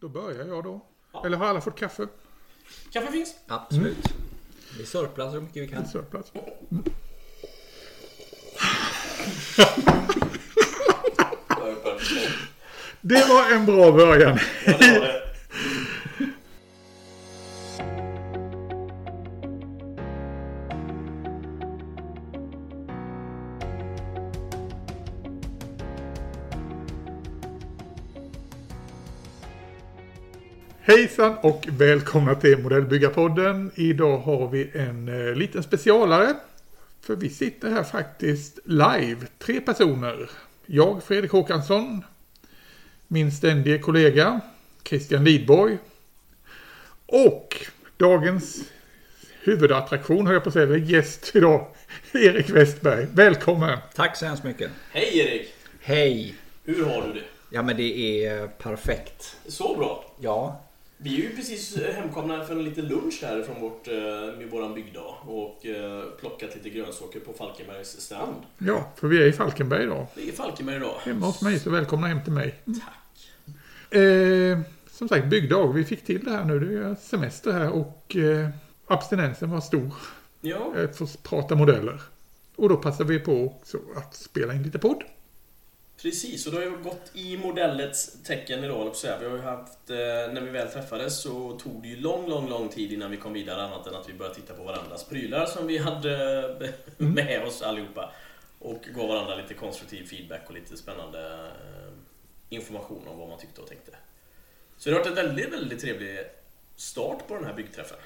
Då börjar jag då. Ja. Eller har alla fått kaffe? Kaffe finns. Absolut. Vi sörplar så mycket vi kan. Sörplats. Det var en bra början. Ja, det var det. Hejsan och välkomna till Modellbyggarpodden. Idag har vi en eh, liten specialare. För vi sitter här faktiskt live, tre personer. Jag, Fredrik Håkansson, min ständige kollega Christian Lidborg och dagens huvudattraktion, höll jag på att säga, gäst idag, Erik Westberg. Välkommen! Tack så hemskt mycket. Hej Erik! Hej! Hur har du det? Ja men det är perfekt. Så bra. Ja. Vi är ju precis hemkomna för en liten lunch här från vårt, eh, med våran byggdag och eh, plockat lite grönsaker på Falkenbergs strand. Ja, för vi är i Falkenberg idag. Det är Falkenberg idag. Hemma hos mig, så välkomna hem till mig. Tack. Eh, som sagt, byggdag. Vi fick till det här nu. Det är semester här och eh, abstinensen var stor. Ja, Att få prata modeller. Och då passade vi på också att spela in lite podd. Precis. Och det har ju gått i modellets tecken idag, på säga. Vi har ju haft, eh, när vi väl träffades så tog det ju lång, lång, lång tid innan vi kom vidare annat än att vi började titta på varandras prylar som vi hade Mm. med oss allihopa. Och gav varandra lite konstruktiv feedback och lite spännande eh, information om vad man tyckte och tänkte. Så det har varit en väldigt, väldigt trevlig start på den här byggträffen.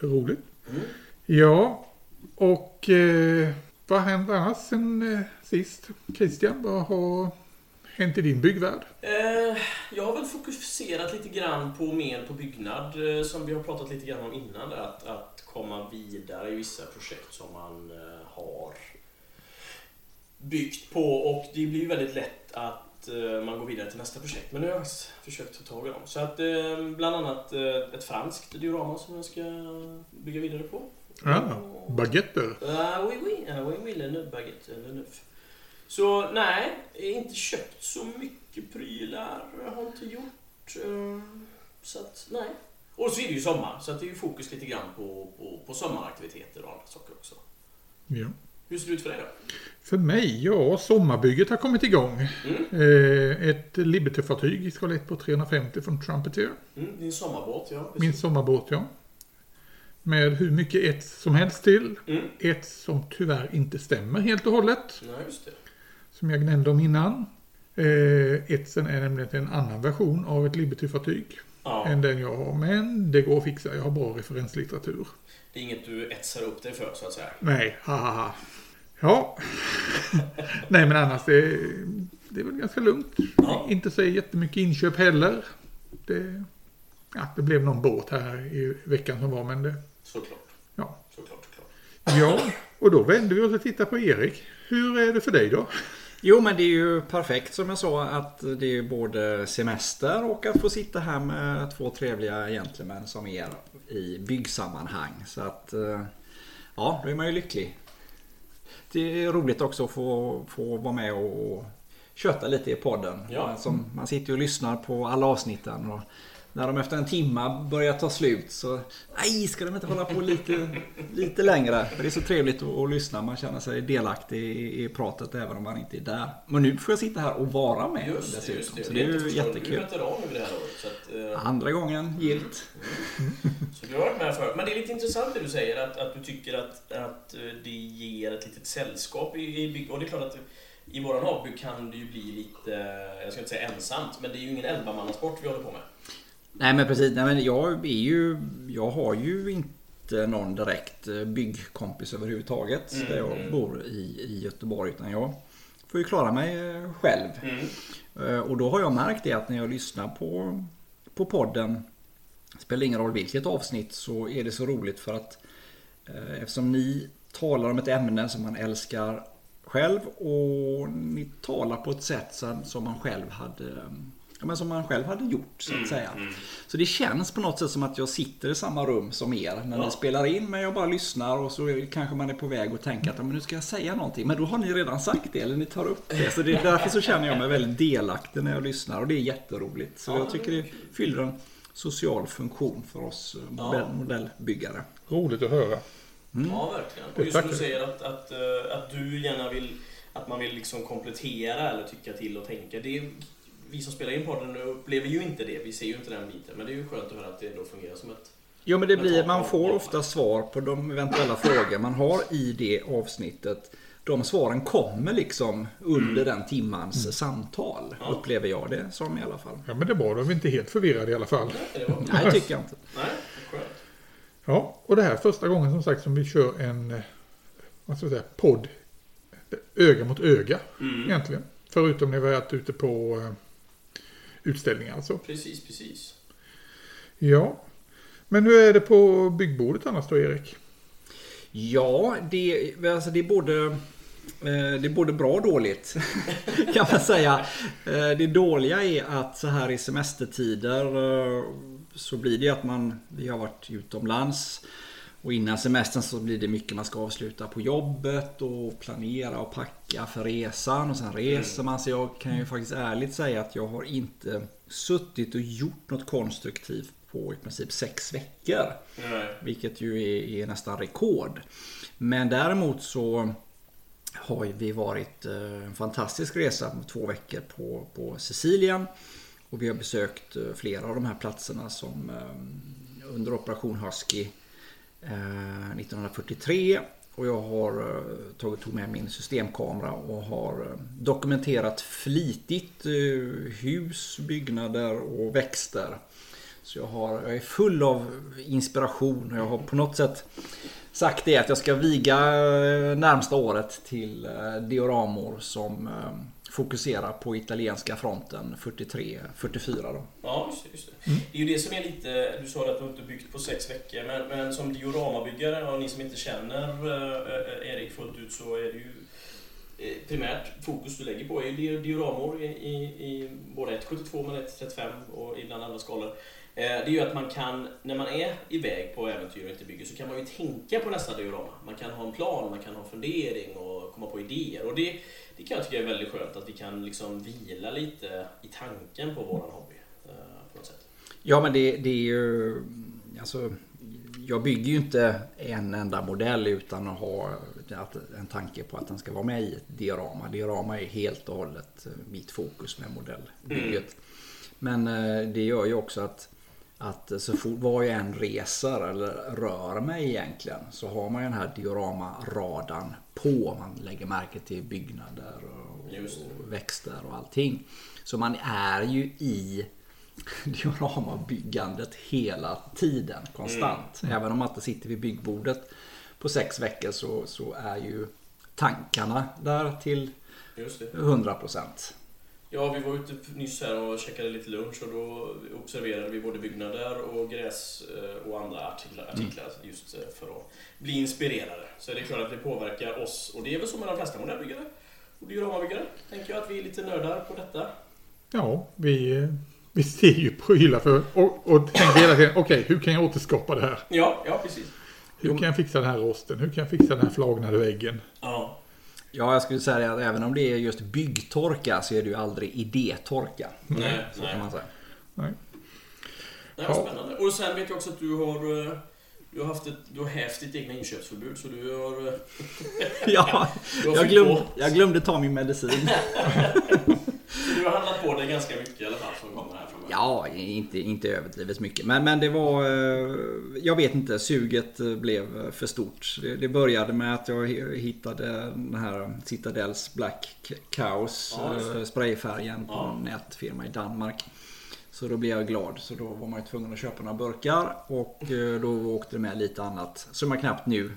Roligt. Mm. Ja, och eh, vad har hänt annars sen eh, sist? Christian, vad har hänt i din byggvärld? Eh, jag har väl fokuserat lite grann på mer på byggnad, eh, som vi har pratat lite grann om innan. Där, att, att komma vidare i vissa projekt som man eh, har byggt på. Och det blir ju väldigt lätt att eh, man går vidare till nästa projekt. Men nu har jag försökt ta tag i dem. Så att eh, bland annat eh, ett franskt diorama som jag ska bygga vidare på. Ja, baguetter. Ah, oui, oui. Ah, oui, oui, le neuf baguette, le neuf. Så nej, inte köpt så mycket prylar. Har inte gjort. eh, Så att nej. Och så är det ju sommar, så att det är ju fokus lite grann på, på, på sommaraktiviteter och andra saker också. Ja. Hur ser det ut för dig då? För mig, ja, sommarbygget har kommit igång. Mm. Eh, ett Liberty-fartyg i skalett på 350 från Trumpeter. Mm, din sommarbåt, ja. precis. Min sommarbåt, ja. Med hur mycket ett som helst till. Mm. Ett som tyvärr inte stämmer helt och hållet. Det. Som jag gnällde om innan. Eh, etsen är nämligen en annan version av ett Liberty-fartyg. Ja, Än den jag har. Men det går att fixa. Jag har bra referenslitteratur. det är inget du etsar upp dig för, så att säga. Nej, haha. Ja. Nej, men annars det, är- det är väl ganska lugnt. Ja. Inte så jättemycket inköp heller. Det, ja, det blev någon båt här i veckan som var, men det... Såklart. Ja. Såklart, såklart. Ja, och då vänder vi oss och tittar på Erik. Hur är det för dig då? Jo men det är ju perfekt som jag sa att det är både semester och att få sitta här med två trevliga gentlemän som er i byggsammanhang. Så att eh, ja, då är man ju lycklig. Det är roligt också att få, få vara med och köta lite i podden. Ja. Som, man sitter ju och lyssnar på alla avsnitten. Och när de efter en timma börjar ta slut så nej, ska de inte hålla på lite, lite längre? För det är så trevligt att, att lyssna. Man känner sig delaktig i, i pratet även om man inte är där. Men nu får jag sitta här och vara med Just det, dessutom. just det. Så Det är ju förstått. Du är jättekul. veteran över det här året. Så att, eh, Andra gången gilt. Så du har varit med förut. Men det är lite intressant det du säger, att, att du tycker att, att eh, det ger ett litet sällskap i, i bygg. Och det är klart att i våran hobby kan det ju bli lite, jag ska inte säga ensamt, men det är ju ingen elvamannasport vi håller på med. Nej men precis, nej, men jag är ju, jag har ju inte någon direkt eh, byggkompis överhuvudtaget Mm, där jag mm. bor i, i Göteborg. Utan jag får ju klara mig eh, själv. Mm. Eh, Och då har jag märkt det att när jag lyssnar på, på podden Spelar ingen roll vilket avsnitt så är det så roligt för att eh, Eftersom ni talar om ett ämne som man älskar själv och ni talar på ett sätt som, som man själv hade men som man själv hade gjort så att Mm, säga. mm. Så det känns på något sätt som att jag sitter i samma rum som er när Ja. ni spelar in men jag bara lyssnar och så kanske man är på väg att tänka att "Ja, men nu ska jag säga någonting. Men då har ni redan sagt det eller ni tar upp det. Så det är därför så känner jag mig väldigt delaktig när jag lyssnar och det är jätteroligt. Så Ja, jag tycker det fyller en social funktion för oss eh, Ja. modell, modellbyggare. Roligt att höra. Mm. Ja, verkligen. Och just som du säger att, att, eh, att du gärna vill att man vill liksom komplettera eller tycka till och tänka. Det vi som spelar in podden upplever ju inte det. Vi ser ju inte den biten. Men det är ju skönt att höra att det ändå fungerar som ett... Jo men det blir, man får ta- ofta svar på de eventuella frågor man har i det avsnittet. De svaren kommer liksom under den timmans samtal. Mm. Ja. Upplever jag det som i alla fall. Ja, men det är bra. Då är vi inte helt förvirrade i alla fall. Nej, det var... Nej, tycker jag inte. Nej, skönt. Ja, och det här är första gången som sagt som vi kör en eh, vad ska jag säga, podd öga mot öga Mm. egentligen. Förutom när vi har varit ute på utställningar alltså. Precis, precis. Ja. Men hur är det på byggbordet annars då Erik? Ja, det, alltså det är både eh, det är både bra och dåligt kan man säga. Eh, Det dåliga är att så här i semestertider eh, så blir det att man, vi har varit utomlands och innan semestern så blir det mycket man ska avsluta på jobbet och planera och packa för resan och sen reser man. Så jag kan ju faktiskt ärligt säga att jag har inte suttit och gjort något konstruktivt på i princip sex veckor. Nej. Vilket ju är, är nästan rekord. Men däremot så har vi varit eh, en fantastisk resa på två veckor på, på Sicilien. Och vi har besökt eh, flera av de här platserna som eh, under Operation Husky Eh, 1943. Och jag har eh, tagit tog med min systemkamera och har eh, dokumenterat flitigt hus, byggnader och växter. Så jag, har, jag är full av inspiration och jag har på något sätt sagt det att jag ska viga närmsta året till dioramor som eh, fokuserar på italienska fronten 43-44 då. Ja, just det. Just det. det är ju det som är lite... Du sa att du inte byggt på sex veckor, men, men som dioramabyggare, och ni som inte känner eh, Erik fullt ut, så är det ju eh, Eh, primärt fokus du lägger på är ju dioramor i, i, i både 1,72 men 1,35 och ibland andra skalor. Eh, det är ju att man kan, när man är iväg på äventyr och inte bygger, så kan man ju tänka på nästa diorama. Man kan ha en plan, man kan ha en fundering och komma på idéer. Och det, det kan jag tycka är väldigt skönt, att vi kan liksom vila lite i tanken på våran hobby. Eh, på något sätt. Ja men det, det är ju... Alltså, jag bygger ju inte en enda modell utan att ha att- en tanke på att den ska vara med i ett diorama. Diorama är helt och hållet eh, mitt fokus med modellbygget. Men eh, det gör ju också att, att så fort var jag än reser eller rör mig egentligen så har man ju den här dioramaradan på. Man lägger märke till byggnader och, och växter och allting. Så man är ju i dioramabyggandet hela tiden konstant. Även om man inte sitter vid byggbordet på sex veckor så, så är ju tankarna där till Just det. 100%. Ja, vi var ute nyss här och käkade lite lunch och då observerade vi både byggnader och gräs eh, och andra artiklar, artiklar just eh, för att bli inspirerade. Så det är klart att det påverkar oss och det är väl så med de flesta modellbyggare och dioramabyggare. Tänker jag att vi är lite nördar på detta. Ja, vi, vi ser ju prylar för och, och tänker hela tiden, okej, hur kan jag återskapa det här? Ja, ja precis. Hur kan jag fixa den här rosten? Hur kan jag fixa den här flagnade väggen? Ja, Ja, jag skulle säga att även om det är just byggtorka så är det ju aldrig idétorka. nej, Så kan nej. man säga. Nej. nej Ja. spännande. Och sen vet jag också att du har eh, du har, haft ett, du har hävt ditt egna inköpsförbud så du har... eh, Ja, Du har jag glömde, jag glömde ta min medicin. Så du har handlat på dig ganska mycket i alla fall som kommer här. Ja, inte, inte överdrivet mycket. Men, men det var... eh, Jag vet inte, suget blev för stort. Det, det började med att jag hi- hittade den här Citadells Black Chaos Ja, eh, sprayfärgen på Ja. en nätfirma i Danmark. Så då blev jag glad. Så då var man ju tvungen att köpa några burkar. Och eh, då åkte det med lite annat. Som jag knappt nu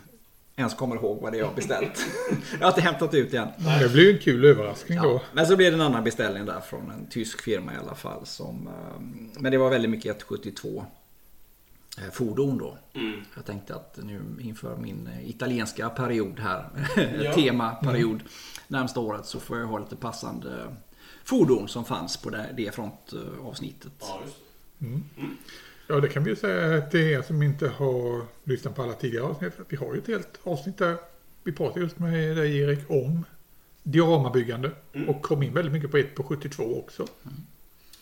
ens kommer ihåg vad det är jag har beställt. jag har inte hämtat ut igen. Det blir ju en kul överraskning Ja, då. men så blev det en annan beställning där från en tysk firma i alla fall. Som, eh, men det var väldigt mycket 172 eh, fordon då. Mm. Jag tänkte att nu inför min eh, italienska period här, Ja. temaperiod närmsta året så får jag ha lite passande fordon som fanns på det, det frontavsnittet. Ja, just det. Mm. Ja, det kan vi ju säga till er som inte har lyssnat på alla tidigare avsnitt. Vi har ju ett helt avsnitt där vi pratar just med dig Erik om dioramabyggande. Mm. Och kom in väldigt mycket på ett på 72 också.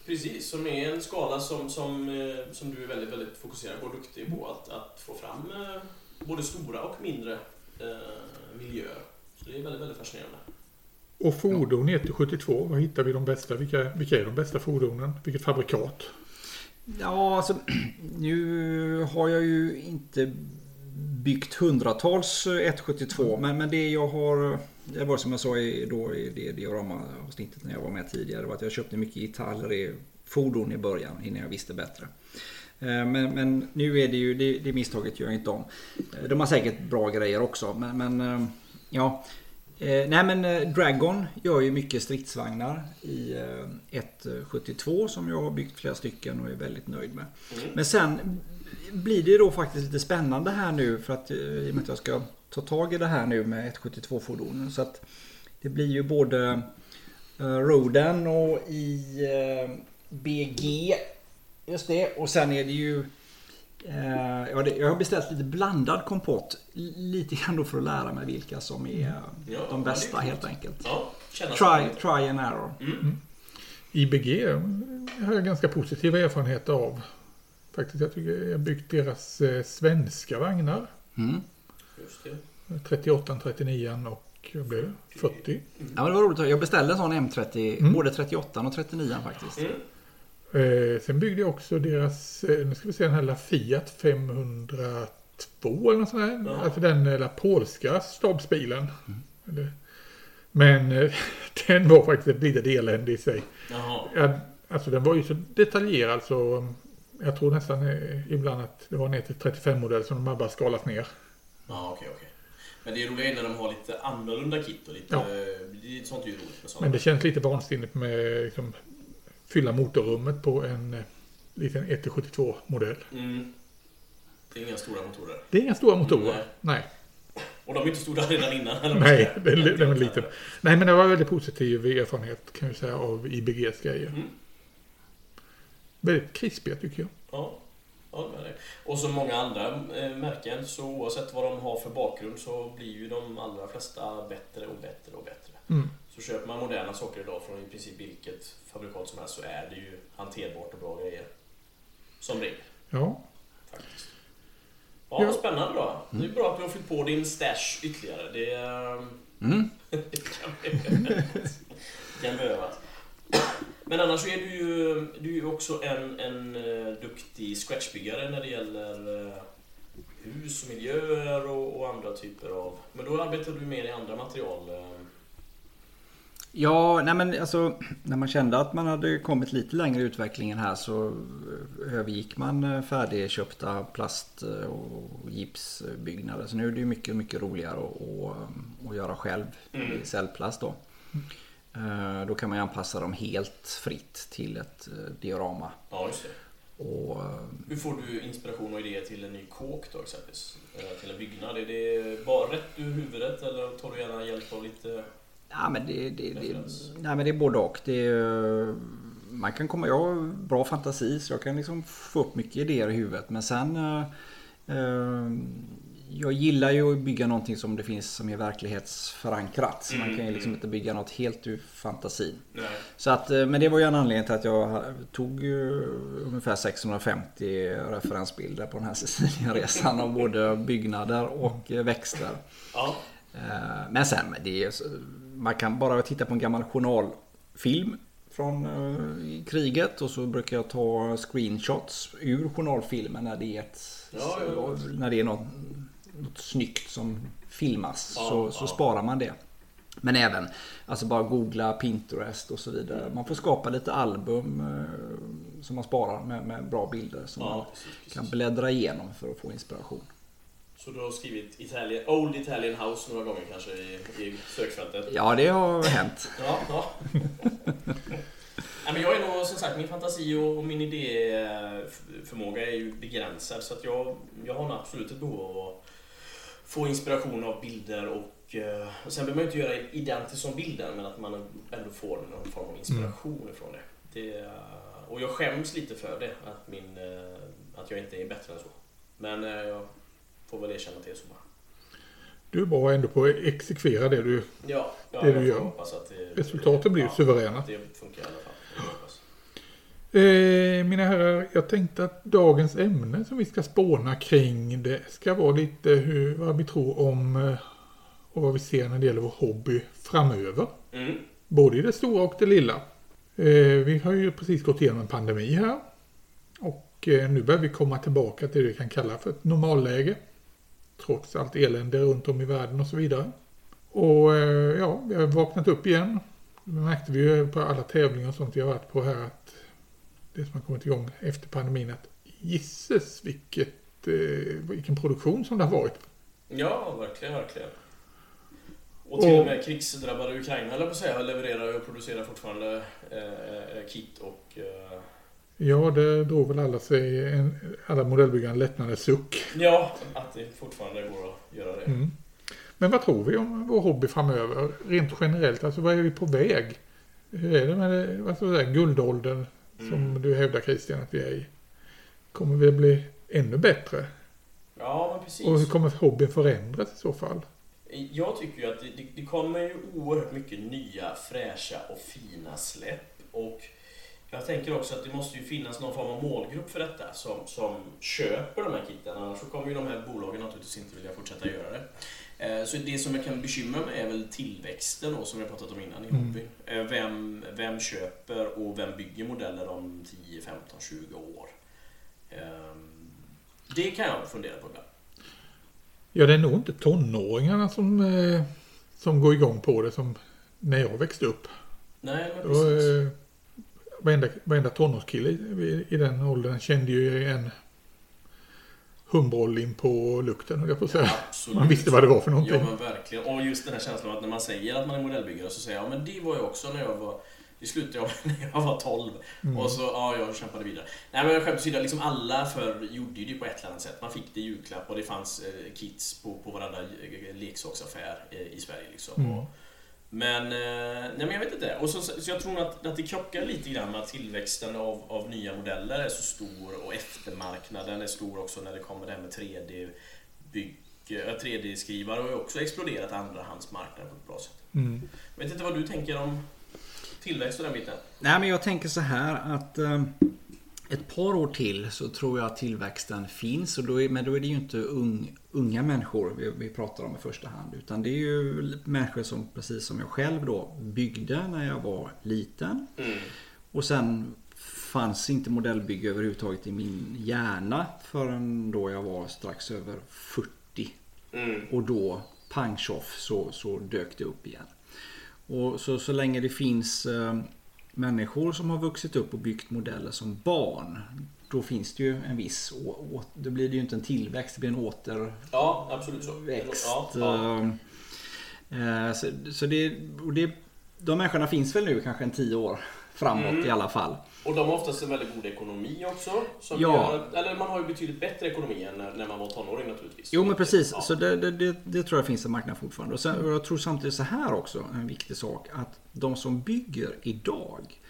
Precis, som är en skala som, som, eh, som du är väldigt, väldigt fokuserad på och duktig på att, att få fram eh, både stora och mindre eh, miljöer. Så det är väldigt, väldigt fascinerande. Och fordon 1 till 72, var hittar vi de bästa? Vilka, vilka är de bästa fordonen? Vilket fabrikat? Ja, alltså nu har jag ju inte byggt hundratals 172 men, men det jag har Det var som jag sa i, då, i det diorama-avsnittet när jag var med tidigare var att jag köpte mycket gitarrer i fordon i början innan jag visste bättre. Eh, Men, men nu är det ju, det, det misstaget gör jag inte om. Eh, De har säkert bra grejer också men, men eh, ja. Eh, Nej men eh, Dragon gör ju mycket stridsvagnar i eh, 172 som jag har byggt flera stycken och är väldigt nöjd med. Mm. Men sen blir det då faktiskt lite spännande här nu för att eh, i och med att jag ska ta tag i det här nu med 172 fordonen så att det blir ju både eh, Roden och i eh, BG Just det och sen är det ju ja, det, Jag har beställt lite blandad kompott Lite grann då för att lära mig vilka som är Ja, de bästa helt enkelt. Ja, Try, try and error. Mm. IBG har jag ganska positiva erfarenheter av. Faktiskt, jag tycker jag har byggt deras eh, svenska vagnar. Mm. Just det. 38, 39 och vad blev det? 40. Ja, men det var roligt. Jag beställde en sån M30, Mm. både 38 och 39 faktiskt. Mm. Eh, sen byggde jag också deras, eh, nu ska vi se den här La Fiat 502 eller något sånt där. Ja. Alltså den eh, polska stabsbilen. Eller- Men eh, den var faktiskt ett litet elände i sig. Jaha. Ja, alltså den var ju så detaljerad så um, jag tror nästan eh, ibland att det var ner till 35-modell som de har bara skalat ner. Ja, okej, okej. Men det är roligt när de har lite annorlunda kit och lite... Ja. Är sånt är ju roligt. Men det känns lite vansinnigt med liksom, fylla motorrummet på en eh, liten 1-72 modell. Mm. Det är inga stora motorer. Det är inga stora motorer. Nej. Nej. Och de är inte stora redan innan. eller Nej, den, den var liten. Nej, men det var väldigt positiv erfarenhet kan jag säga av IBGs grejer. Mm. Väldigt krispiga tycker jag. Ja, ja med det. Och som många andra eh, märken, så oavsett vad de har för bakgrund så blir ju de allra flesta bättre och bättre och bättre. Mm. Så köper man moderna saker idag från i princip vilket fabrikat som helst så är det ju hanterbart och bra grejer. Som regel, Ja, faktiskt. Ja, Ja. spännande då. Det är bra att du har fyllt på din stash ytterligare. Det, eh, Mm. det kan behövas. kan behövas. Men annars så är du ju, du är ju också en, en eh, duktig scratchbyggare när det gäller eh, hus och miljöer och, och andra typer av... Men då arbetar du mer i andra material. Ja, nej men alltså när man kände att man hade kommit lite längre i utvecklingen här så eh, övergick man eh, färdigköpta plast eh, och gipsbyggnader. Så nu är det ju mycket, mycket roligare att, att, göra själv Mm. i cellplast då. Då kan man ju anpassa dem helt fritt till ett diorama. Ja, just det. Och Hur får du inspiration och idéer till en ny kåk då exempelvis? Till en byggnad? Är det bara rätt ur huvudet eller tar du gärna hjälp av lite... Ja men det, det, det, nej, men det är både och. Det är, man kan komma, jag har bra fantasi så jag kan liksom få upp mycket idéer i huvudet. Men sen eh, eh, jag gillar ju att bygga någonting som det finns som är verklighetsförankrat. Så man kan ju liksom inte bygga något helt ur fantasin. Nej. Så att, eh, men det var ju en anledning till att jag tog eh, ungefär 650 referensbilder på den här Sicilienresan av både byggnader och växter. Ja. Men sen, det är, man kan bara titta på en gammal journalfilm från eh, kriget och så brukar jag ta screenshots ur journalfilmen när det är, ett, Ja, ja, när det är något, något snyggt som filmas. Ja, så, så sparar man det. Men även alltså bara googla Pinterest och så vidare. Man får skapa lite album eh, som man sparar med, med bra bilder som man precis. kan bläddra igenom för att få inspiration. Så du har skrivit Italian, Old Italian House några gånger kanske i, i sökfältet? Ja, det har hänt. Ja, ja. Nej, men jag är nog som sagt, min fantasi och, och min idéförmåga är ju begränsad så att jag, jag har nog absolut ett behov av att få inspiration av bilder och, eh, och sen behöver man ju inte göra identiskt som bilden men att man ändå får någon form av inspiration ifrån det. det. eh, Och jag skäms lite för det, att, min, eh, att jag inte är bättre än så. Men eh, jag får väl erkänna det är så bara. Du är bra ändå på att exekvera det du... Ja, ja Det du gör. det, Resultatet blir ju suveräna. Att det funkar i alla fall. Eh, mina herrar, jag tänkte att dagens ämne som vi ska spåna kring det ska vara lite hur, vad vi tror om eh, och vad vi ser när det gäller vår hobby framöver. Mm. Både i det stora och det lilla. Eh, vi har ju precis gått igenom en pandemi här. Och eh, nu börjar vi komma tillbaka till det vi kan kalla för ett normalläge. Trots allt elände runt om i världen och så vidare. Och eh, ja, vi har vaknat upp igen. Det märkte vi ju på alla tävlingar och sånt vi har varit på här att det som har kommit igång efter pandemin att gisses vilket, eh, vilken produktion som det har varit. Ja, verkligen, verkligen. Och till Och- med krigsdrabbade Ukraina, eller på att säga, levererar och producerar fortfarande eh, eh, kit och... Eh, Ja, det drog väl alla sig, en, alla modellbyggare en lättnadens suck. ja, att det fortfarande går att göra det. Mm. Men vad tror vi om vår hobby framöver? Rent generellt, alltså vad är vi på väg? Hur är det med det, vad ska säga, guldåldern som Mm. du hävdar Christian att vi är i? Kommer vi att bli ännu bättre? Ja, men precis. Och hur kommer hobbyn förändras i så fall? Jag tycker ju att det, det, det kommer ju oerhört mycket nya, fräscha och fina släpp. Och jag tänker också att det måste ju finnas någon form av målgrupp för detta som, som köper de här kitten. Annars så kommer ju de här bolagen naturligtvis inte vilja fortsätta göra det. Eh, Så det som jag kan bekymra mig är väl tillväxten då, som jag pratat om innan i Mm. Eh, Vem, vem köper och vem bygger modeller om 10, 15, 20 år? Ehm, Det kan jag fundera på ibland. Ja, det är nog inte tonåringarna som, eh, som går igång på det som när jag växte upp. Nej, men Då, precis. eh, varenda, varenda tonårskille i, i den åldern kände ju en humboll in på lukten, höll jag på att säga. Absolut. Man visste vad det var för någonting. Ja men verkligen. Och just den här känslan att när man säger att man är modellbyggare så säger jag, ja men det var jag också när jag var det slutade jag med när jag var 12. Mm. Och så, ja, jag kämpade vidare. Nej men skämt åsido, liksom alla förr gjorde ju det på ett eller annat sätt. Man fick det i julklapp och det fanns eh, kits på, på varenda eh, leksaksaffär eh, i Sverige liksom. Mm. Och, men, eh, nej men jag vet inte. Och så, så jag tror att, att det krockar lite grann med att tillväxten av, av nya modeller är så stor och eftermarknaden är stor också när det kommer det här med 3D bygg, eh, 3D-skrivare har ju också exploderat andrahandsmarknaden på ett bra sätt. Mm. Jag vet inte vad du tänker om tillväxt och den biten? Nej men jag tänker så här att eh, ett par år till så tror jag att tillväxten finns. Och då är, men då är det ju inte ung, unga människor vi, vi pratar om i första hand. Utan det är ju människor som precis som jag själv då byggde när jag var liten. Mm. Och sen fanns inte modellbygge överhuvudtaget i min hjärna förrän då jag var strax över 40. Mm. Och då, pang tjoff, så, så dök det upp igen. Och så, så länge det finns eh, människor som har vuxit upp och byggt modeller som barn. Då finns det ju en viss, då blir det ju inte en tillväxt, det blir en återväxt. Ja, absolut så. Ja, ja. Eh, så, så det, och det, de människorna finns väl nu kanske en tio år framåt Mm. i alla fall. Och de har oftast en väldigt god ekonomi också. Som Ja. gör, eller man har ju betydligt bättre ekonomi än när, när man var tonåring naturligtvis. Jo men precis, Ja. så det, det, det, tror jag finns en marknad fortfarande. Och, sen, och jag tror samtidigt så här också, en viktig sak, att de som bygger idag,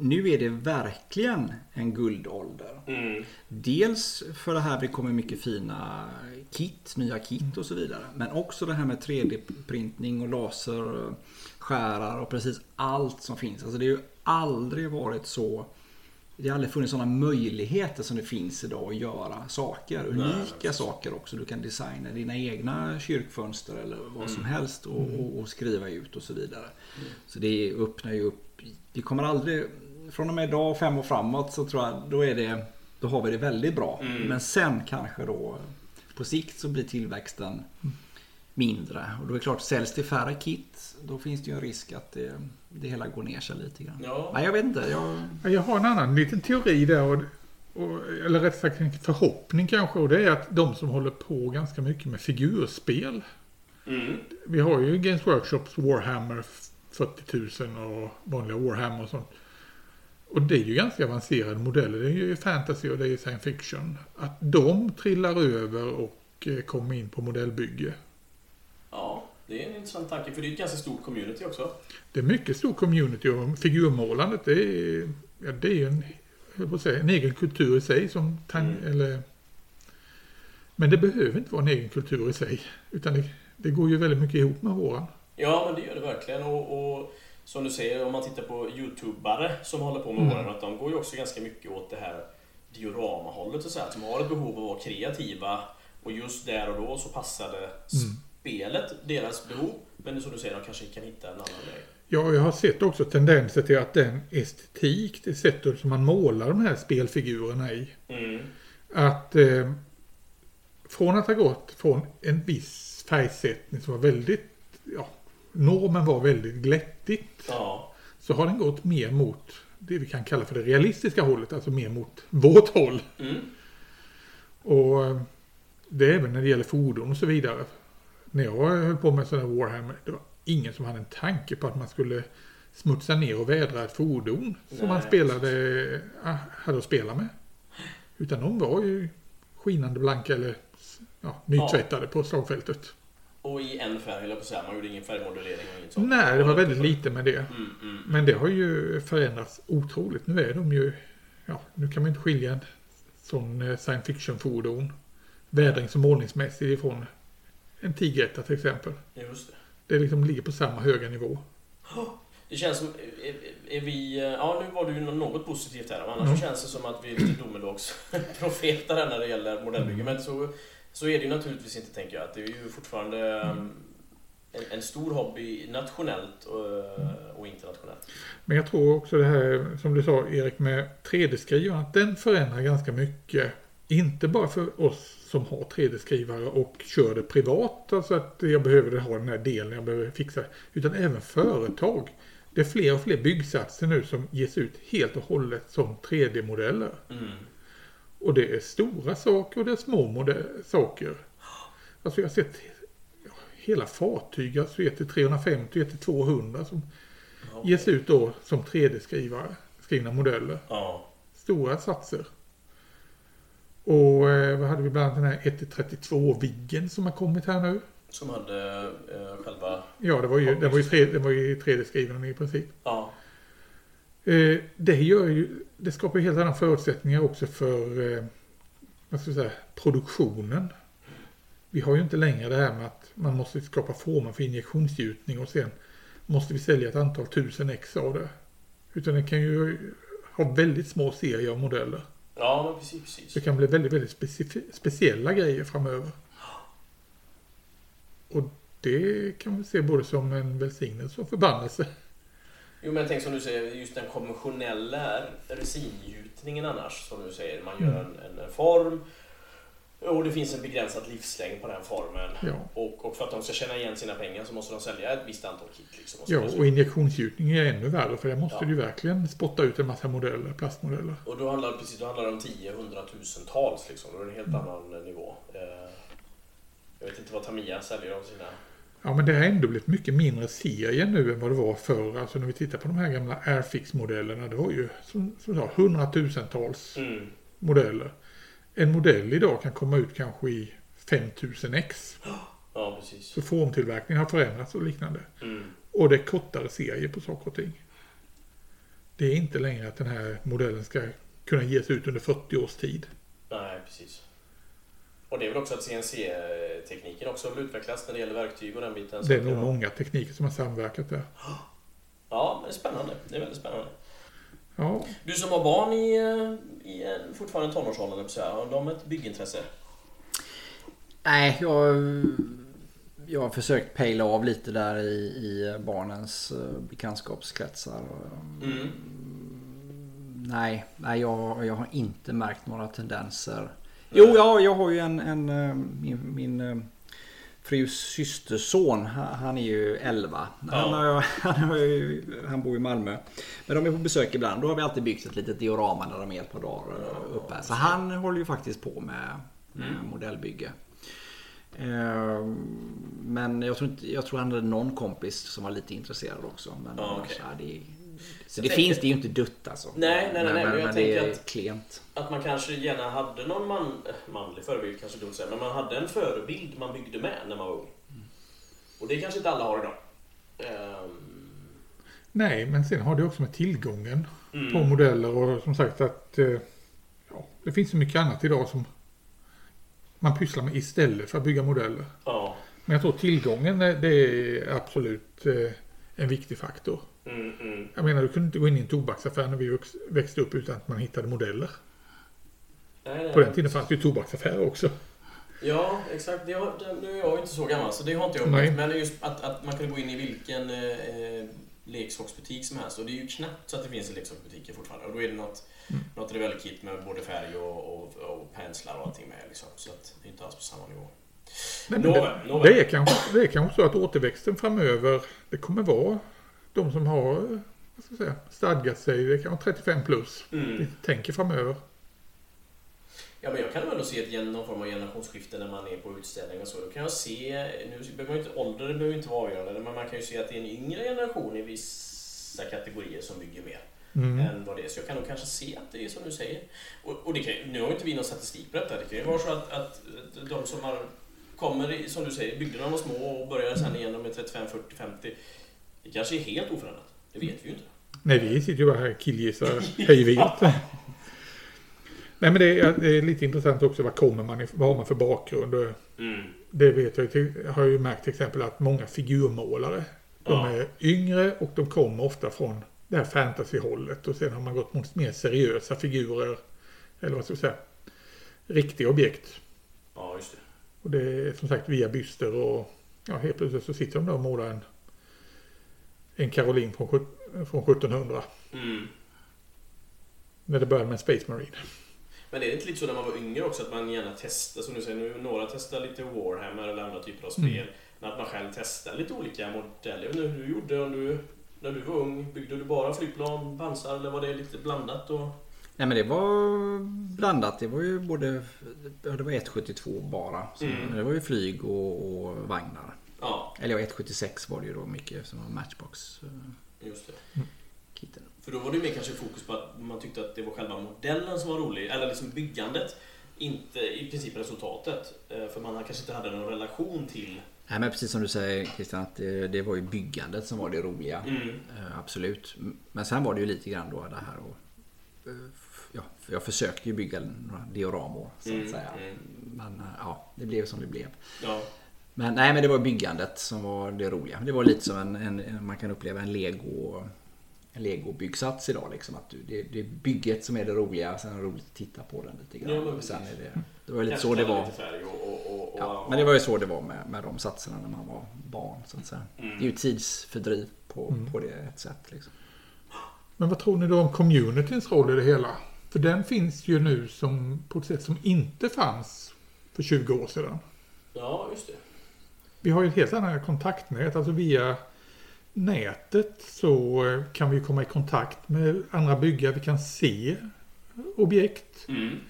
nu är det verkligen en guldålder. Mm. Dels för det här det kommer mycket fina kit, nya kit och så vidare. Men också det här med 3D-printning och laserskärar och precis allt som finns. Alltså det har ju aldrig varit så det har aldrig funnits sådana möjligheter som det finns idag att göra saker. Unika precis. saker också. Du kan designa dina egna kyrkfönster eller vad som helst och, och, och skriva ut och så vidare. Så det öppnar ju upp. Vi kommer aldrig, från och med idag fem år framåt så tror jag då är det, då har vi det väldigt bra. Mm. Men sen kanske då på sikt så blir tillväxten mindre. Och då är det klart, säljs det färre kit då finns det ju en risk att det, det hela går ner sig lite grann. Ja. Nej, jag vet inte. Jag, Ja, Jag har en annan liten teori där, och, och, eller rätt sagt en förhoppning kanske, och det är att de som håller på ganska mycket med figurspel. Mm. Vi har ju Games Workshops Warhammer 40 000 och vanliga Warhammer och sånt. Och det är ju ganska avancerade modeller. Det är ju fantasy och det är science fiction. Att de trillar över och eh, komma in på modellbygge. Ja, det är en intressant tanke för det är ett ganska stort community också. Det är mycket stor community och figurmålandet det är, ja, det är en, jag att säga, en egen kultur i sig. Som tan- Mm. eller, men det behöver inte vara en egen kultur i sig. Utan det, det går ju väldigt mycket ihop med våran. Ja, men det gör det verkligen. Och, och som du säger, om man tittar på YouTubare som håller på med Mm. åren, att de går ju också ganska mycket åt det här dioramahållet och så här, som har ett behov av att vara kreativa. Och just där och då så passade Mm. Spelet deras behov. Men som du säger, de kanske kan hitta en annan väg. Ja, jag har sett också tendenser till att den estetik, det sättet som man målar de här spelfigurerna i. Mm. Att eh, från att ha gått från en viss färgsättning som var väldigt, ja, normen var väldigt glättigt. Ja. Så har den gått mer mot det vi kan kalla för det realistiska hållet, alltså mer mot vårt håll. Mm. Och eh, det är även när det gäller fordon och så vidare. När jag höll på med sådana Warhammer, det var ingen som hade en tanke på att man skulle smutsa ner och vädra ett fordon som man Nej. spelade, ah, hade att spela med. Utan de var ju skinande blanka eller ja, nytvättade på slagfältet. Och i en färg, jag på säga. Man gjorde ingen färgmodellering och inget sånt. Nej, det var väldigt lite med det. Mm, mm. Men det har ju förändrats otroligt. Nu är de ju, ja, nu kan man inte skilja en sån eh, science fiction-fordon, vädrings och målningsmässigt ifrån en Tigeretta till exempel. Just det. Det liksom ligger på samma höga nivå. Det känns som, är, är vi, ja nu var det ju något positivt här, annars Mm. känns det som att vi är lite domedagsprofeter här när det gäller modellbygge. Mm. Men så, så är det ju naturligtvis inte tänker jag. Att det är ju fortfarande um, en, en stor hobby nationellt och, och internationellt. Men jag tror också det här som du sa Erik med 3D-skrivaren, att den förändrar ganska mycket. Inte bara för oss som har 3D-skrivare och kör det privat, alltså att jag behöver ha den här delen, jag behöver fixa. Utan även företag. Det är fler och fler byggsatser nu som ges ut helt och hållet som 3D-modeller. Mm. Och det är stora saker och det är små saker. Alltså jag har sett hela fartyg, alltså 1 350, 1 200 som Ja. ges ut då som 3D-skrivare, skrivna modeller. Ja. Stora satser. Och eh, vad hade vi bland annat den här 1-32-viggen som har kommit här nu. Som hade eh, själva... Ja, det var ju, det var ju, 3, det var ju 3D-skriven i princip. Ja. Eh, det gör ju, det skapar ju helt andra förutsättningar också för eh, vad ska jag säga, produktionen. Vi har ju inte längre det här med att man måste skapa former för injektionsgjutning och sen måste vi sälja ett antal tusen ex av det. Utan det kan ju ha väldigt små serier av modeller. Ja, precis. precis. Det kan bli väldigt, väldigt speciella grejer framöver. Och det kan vi se både som en välsignelse och förbannelse. Jo men tänk som du säger, just den konventionella resingjutningen annars, som du säger. Man gör Mm. en, en form och det finns en begränsad livslängd på den formen. Ja. Och, och för att de ska tjäna igen sina pengar så måste de sälja ett visst antal kit. Liksom, och, Ja, och injektionsgjutning är ännu värre för där måste Ja. du verkligen spotta ut en massa modeller, plastmodeller. och då handlar, precis, då handlar det om 10 hundratusentals liksom. Då är det en helt Mm. annan nivå. Eh, Jag vet inte vad Tamiya säljer av sina... Ja, men det har ändå blivit mycket mindre serier nu än vad det var förr. Alltså när vi tittar på de här gamla Airfix-modellerna, det var ju som, som sa, hundratusentals Mm. modeller. En modell idag kan komma ut kanske i 5000 ex. Ja, precis. Så formtillverkningen har förändrats och liknande. Mm. Och det är kortare serier på saker och ting. Det är inte längre att den här modellen ska kunna ges ut under 40 års tid. Nej, precis. Och det är väl också att CNC-tekniken också vill utvecklas när det gäller verktyg och den biten. Det är nog många tekniker som har samverkat där. Ja, det är spännande. Det är väldigt spännande. Ja, Du som har barn i, eh, i en- fortfarande tonårsåldern, har de ett byggintresse? Nej, jag, jag har försökt pejla av lite där i, i barnens eh, bekantskapskretsar. Mm. Nej, nej jag, jag har inte märkt några tendenser. Jo, ja, jag har ju en, en eh, min, min eh, frus systerson. Han är ju 11. Han, har, han, har ju, han bor i Malmö. Men de är på besök ibland. Då har vi alltid byggt ett litet diorama när de är ett par dagar eh, uppe. Så han håller ju faktiskt på med, med Mm. modellbygge. Eh, Men jag tror, inte, jag tror han hade någon kompis som var lite intresserad också. Men Ja, annars, okej. ja, det, Så det tänker- finns, det är ju inte dött alltså. Nej, nej, nej, nej, men jag det tänker är att- klent. Att man kanske gärna hade någon man, manlig förebild, kanske dumt säga, men man hade en förebild man byggde med när man var ung. Och det kanske inte alla har idag. Ehm, Nej, men sen har det också med tillgången mm. på modeller och som sagt att eh, ja, det finns så mycket annat idag som man pysslar med istället för att bygga modeller. Ja. Men jag tror tillgången eh, det är absolut eh, en viktig faktor. Mm, mm. Jag menar, du kunde inte gå in i en tobaksaffär när vi väx- växte upp utan att man hittade modeller. Nej, nej. På den tiden fanns det ju tobaksaffärer också. Ja, exakt. Det har, nu är jag inte så gammal, så det har inte jag Nej. upplevt. Men just att, att man kan gå in i vilken eh, leksaksbutik som helst. Och det är ju knappt så att det finns leksaksbutiker fortfarande. Och då är det något, Mm. något Revell-kit med både färg och, och, och penslar och allting med. Liksom. Så att det är inte alls på samma nivå. Men Nåväl, det, det, är kanske, det är kanske så att återväxten framöver, det kommer vara de som har vad ska jag säga, stadgat sig, det kan vara 35 plus. Mm. Tänker framöver. Ja, men jag kan väl se ett, någon form av generationsskifte när man är på utställning och så. Då kan jag se, nu behöver inte, ålder behöver inte vara avgörande, men man kan ju se att det är en yngre generation i vissa kategorier som bygger mer Mm. än vad det är. Så jag kan nog kanske se att det är som du säger. Och, och det kan, nu har inte vi någon statistik på detta. Det kan ju vara så att, att de som har, kommer, som du säger, bygderna var små och börjar sen igen med 35, 40, 50. Det kanske är helt oförändrat. Det vet vi ju inte. Nej, vi sitter ju bara här och killgissar hej vilt. Nej, men det är, det är lite intressant också. Vad kommer man if- Vad har man för bakgrund? Mm. Det vet jag. Jag har ju märkt till exempel att många figurmålare. De Ja. är yngre och de kommer ofta från det här fantasyhållet. Och sen har man gått mot mer seriösa figurer. Eller vad ska jag säga? Riktiga objekt. Ja, just det. Och det är som sagt via byster och ja, helt plötsligt så sitter de där och målar en, en Caroline från, från 1700. Mm. När det började med en Space Marine. Men är det inte lite så när man var yngre också att man gärna testar, som du säger nu, några testar lite Warhammer eller andra typer av spel. Mm. Men att man själv testar lite olika modeller. Jag vet inte hur du gjorde om du, när du var ung. Byggde du bara flygplan, pansar eller var det lite blandat? Och... Nej men det var blandat. Det var ju både... Det var 172 bara. Så Mm. Det var ju flyg och, och vagnar. Ja, Eller ja, 176 var det ju då mycket som var matchbox eh, just det. kitten. För då var det ju mer kanske fokus på att man tyckte att det var själva modellen som var rolig, eller liksom byggandet. Inte i princip resultatet. Eh, För man kanske inte hade någon relation till... Nej men precis som du säger Christian att det, det var ju byggandet som var det roliga. Mm. Eh, absolut. Men sen var det ju lite grann då det här och Ja, jag försökte ju bygga några dioramor så att Mm, säga. mm. Men ja, det blev som det blev. Ja. Men nej, men det var byggandet som var det roliga. Det var lite som en, en, man kan uppleva en lego en legobyggsats idag liksom. Att du, det, det är bygget som är det roliga. Sen är det roligt att titta på den lite grann. Ja, sen är det, det var ju lite så det var. Och, och, och, Ja, men det var ju så det var med, med de satserna när man var barn. Så att säga. Mm. Det är ju tidsfördriv på, Mm. på det ett sätt. Liksom. Men vad tror ni då om communityns roll i det hela? För den finns ju nu som, på ett sätt som inte fanns för 20 år sedan. Ja, just det. Vi har ju ett helt annat kontaktnät. Alltså via nätet så eh, kan vi komma i kontakt med andra byggare. Vi kan se objekt. Mm.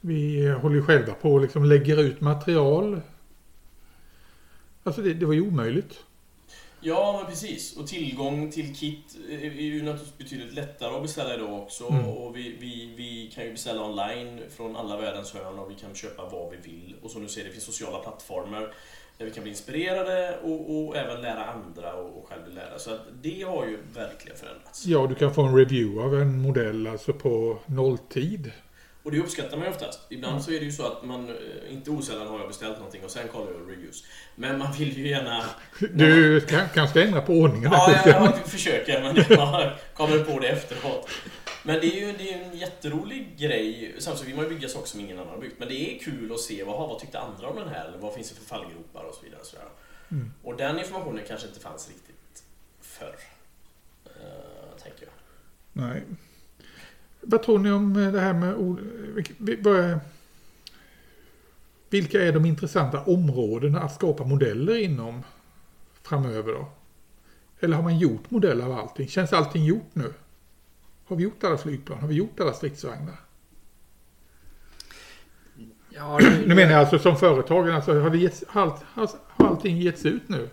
Vi håller ju själva på och liksom lägger ut material. Alltså det, det var ju omöjligt. Ja, men precis. Och tillgång till kit är ju naturligtvis betydligt lättare att beställa idag också. Mm. Och vi, vi, vi kan ju beställa online från alla världens hörn och vi kan köpa vad vi vill. Och som du säger, det finns sociala plattformar där vi kan bli inspirerade och, och även lära andra och, och själv bli lärda. Så att det har ju verkligen förändrats. Ja, du kan få en review av en modell alltså på nolltid. Och det uppskattar man ju oftast. Ibland så är det ju så att man, eh, inte osällan har jag beställt någonting och sen kollar jag reviews. Men man vill ju gärna... Du ska, kanske ändra på ordningen. Ja, jag, jag försöker men jag kommer på det efteråt. Men det är ju det är en jätterolig grej. Samtidigt vill man ju bygga saker som ingen annan har byggt. Men det är kul att se vad, vad tyckte andra om den här? Eller vad finns det för fallgropar och så vidare. Och, sådär. Mm. och den informationen kanske inte fanns riktigt förr. Uh, tänker jag. Nej. Vad tror ni om eh, det här med ord? vi- Vilka är de intressanta områdena att skapa modeller inom framöver då? Eller har man gjort modeller av allting? Känns allting gjort nu? Har vi gjort alla flygplan? Har vi gjort alla stridsvagnar? Ja, det, Nu menar jag alltså som företagen, alltså, har, det getts, har, har allting getts ut nu?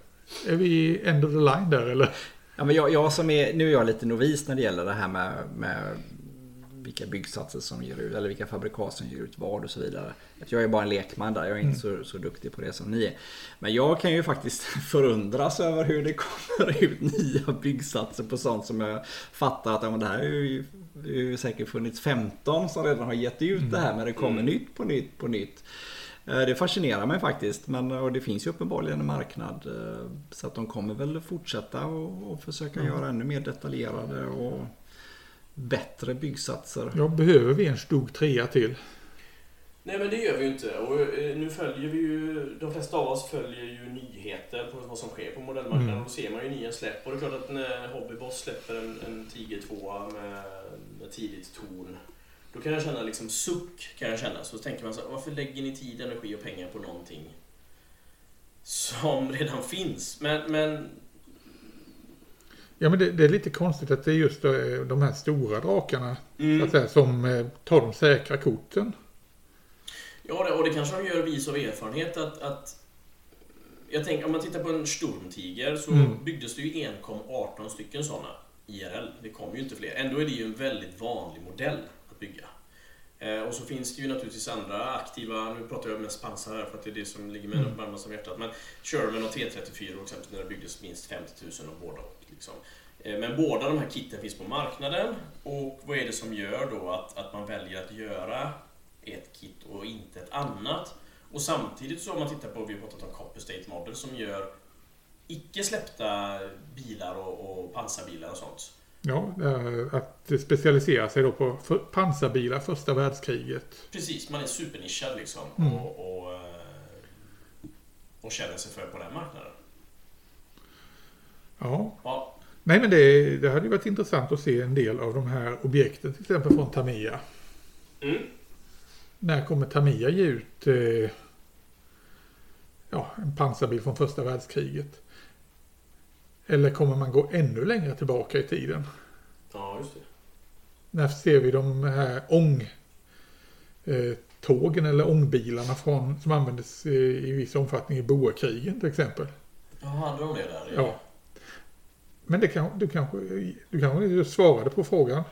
Är vi end of the line där eller? Ja, men jag, jag som är, nu är jag lite novis när det gäller det här med, med vilka byggsatser som ger ut, eller vilka fabrikat som ger ut vad och så vidare. Jag är bara en lekman där, jag är inte så, så duktig på det som ni är. Men jag kan ju faktiskt förundras över hur det kommer ut nya byggsatser på sånt som jag fattar att ja, men det här är ju, det är ju säkert funnits 15 som redan har gett ut det här men det kommer Mm. nytt på nytt på nytt. Eh, Det fascinerar mig faktiskt men och det finns ju uppenbarligen en marknad eh, så att de kommer väl fortsätta och, och försöka göra ännu mer detaljerade och bättre byggsatser. Ja, behöver vi en stog trea till? Nej men det gör vi ju inte. Och eh, nu följer vi ju, de flesta av oss följer ju nyheter på vad som sker på modellmarknaden. Mm. Och då ser man ju nya släpp. Och det är klart att när Hobbyboss släpper en, en Tiger 2 med, med tidigt torn. Då kan jag känna liksom suck, kan jag känna. Så tänker man så här, varför lägger ni tid, energi och pengar på någonting som redan finns? Men, men Ja, men det, det är lite konstigt att det är just eh, de här stora drakarna mm, säga, som eh, tar de säkra korten. Ja, och det kanske de gör vis av erfarenhet att, att jag tänker, om man tittar på en Sturmtiger så Mm. byggdes det ju enkom 18 stycken sådana IRL. Det kom ju inte fler. Ändå är det ju en väldigt vanlig modell att bygga. Eh, och så finns det ju naturligtvis andra aktiva, nu pratar jag mest pansar här för att det är det som ligger mig Mm. varmast om hjärtat. Men Sherman och T34 till exempel, när det byggdes minst 50 000 av båda. Liksom. Eh, Men båda de här kitten finns på marknaden och vad är det som gör då att, att man väljer att göra ett kit och inte ett annat? Och samtidigt så om man tittar på, vi har pratat om Copper State Model som gör icke släppta bilar och, och pansarbilar och sånt. Ja, eh, att specialisera sig då på pansarbilar första världskriget. Precis, man är supernischad liksom Mm. och, och, eh, och känner sig för på den marknaden. Ja, Ja, nej men det, det hade ju varit intressant att se en del av de här objekten, till exempel från Tamiya. mm. När kommer Tamiya ge ut eh, ja, en pansarbil från första världskriget? Eller kommer man gå ännu längre tillbaka i tiden? ja just det. När ser vi de här ång eh, tågen eller ångbilarna från, som användes eh, i viss omfattning i boerkrigen till exempel? Ja, hade de det där? Ja. Men det kan, du kanske du kanske inte svarade på frågan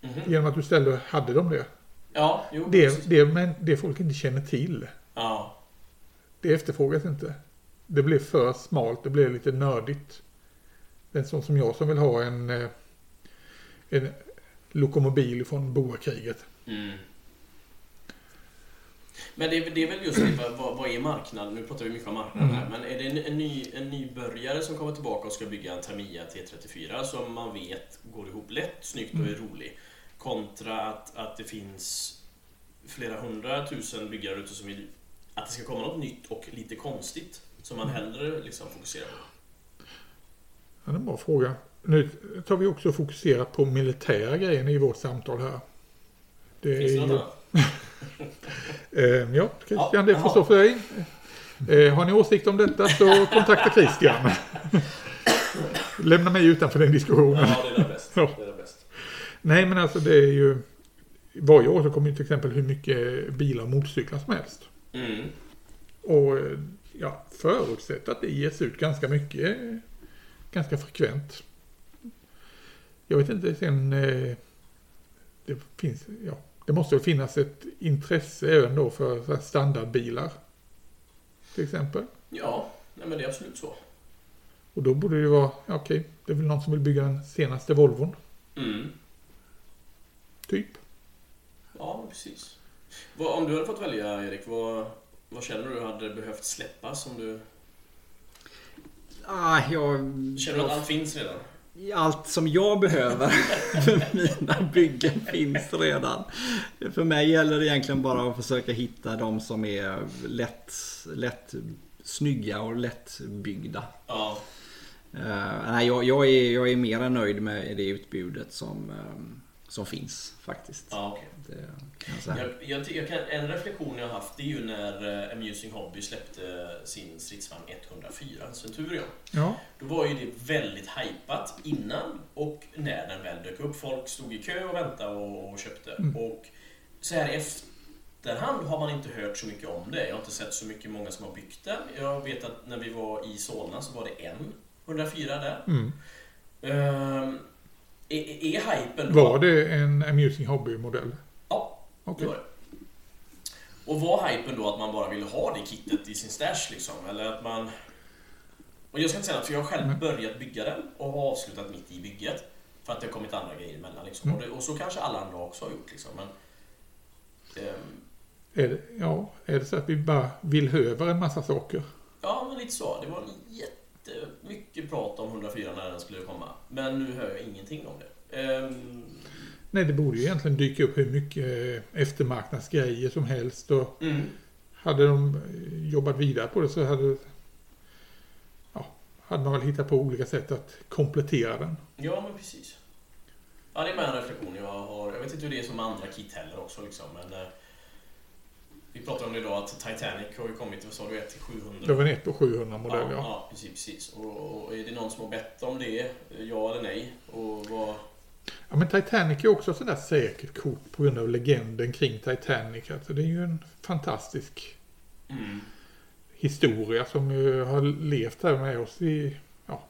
Mhm. genom att du ställde, hade de det? Ja, jo, precis. Det, det, men det folk inte känner till, Ja, det efterfrågas inte. Det blev för smalt, det blev lite nördigt. Det är en sån som jag som vill ha en, eh, en lokomobil från boerkriget. Mm. Men det är, det är väl just det, vad- vad, är marknaden? Nu pratar vi mycket om marknaden här, men är det en, en, ny, en nybörjare som kommer tillbaka och ska bygga en Tamiya T34 som man vet går ihop lätt, snyggt och är rolig, kontra att, att det finns flera hundratusen byggare ute som vill att det ska komma något nytt och lite konstigt som man hellre liksom fokuserar på. Ja, det är en bra fråga. Nu tar vi också fokuserat på militära grejer i vårt samtal här. Det är Finns det något ju, annat? eh, ja, Christian, Ja, det får stå för dig. Eh, har ni åsikt om detta så kontakta Christian. Lämna mig utanför den diskussionen. Ja, det är bäst. Det är det bäst. Nej, men alltså det är ju... Varje år så kommer ju till exempel hur mycket bilar och motorcyklar som helst. Mm. Och eh, ja, förutsätt att det ges ut ganska mycket, ganska frekvent. Jag vet inte, sen... eh, Det finns, ja, det måste väl finnas ett intresse även då för standardbilar. Till exempel. Ja, nej, men det är absolut så. Och då borde det vara, okej, det är väl någon som vill bygga den senaste Volvon, Mm. typ. Ja, precis. Vad, om du hade fått välja, Erik, vad, vad känner du hade behövt släppas? Om du, Ah, jag, känner du att allt finns redan? allt som jag behöver för mina byggen finns redan. För mig gäller det egentligen bara att försöka hitta de som är lätt, lätt snygga och lättbyggda. Ja. Uh, nej, jag, jag, är, jag är mer än nöjd med det utbudet som, ehm, som finns faktiskt. Ja, okej. Det kan jag. Jag, jag, kan, en reflektion jag har haft det är ju när eh, Amusing Hobby släppte sin stridsvagn 104, Centurion. Ja, Då var ju det väldigt hypat innan och när den väl dök upp. Folk stod i kö och väntade och, och köpte. Mm. Och så här efterhand har man inte hört så mycket om det. Jag har inte sett så mycket många som har byggt den. Jag vet att när vi var i Solna så var det en 104 där. Mm. Ehm, är, är hypen då... Var det en Amusing Hobby-modell? Ja, Okej. det var det. Och var hypen då att man bara ville ha det kittet i sin stash liksom? Eller att man... Och jag ska inte säga något, för jag har själv börjat bygga den och har avslutat mitt i bygget. För att det har kommit andra grejer emellan liksom. Mm. Och, det, och så kanske alla andra också har gjort liksom. Men, ehm, Är det, ja, är det så att vi bara vill över en massa saker? ja, men lite så. Det var jättemycket prat om 104 när den skulle komma. Men nu hör jag ingenting om det. Ehm, Nej, det borde ju egentligen dyka upp hur mycket eftermarknadsgrejer som helst. Och mm. hade de jobbat vidare på det så hade, ja, hade man väl hittat på olika sätt att komplettera den. Ja, men precis. Ja, det är med en reflektion jag har. Jag vet inte hur det är som andra kit heller också liksom, men... Eh, vi pratade om det idag att Titanic har ju kommit, vad sa du, 1 till 700? Det var en 1 på 700 modell, ja, ja. ja. precis, precis. Och, och är det någon som har bett om det? Ja eller nej? Och vad... Ja, men Titanic är också sådär säkert kort på grund av legenden kring Titanic. Alltså, det är ju en fantastisk Mm. historia som ju har levt här med oss i, ja,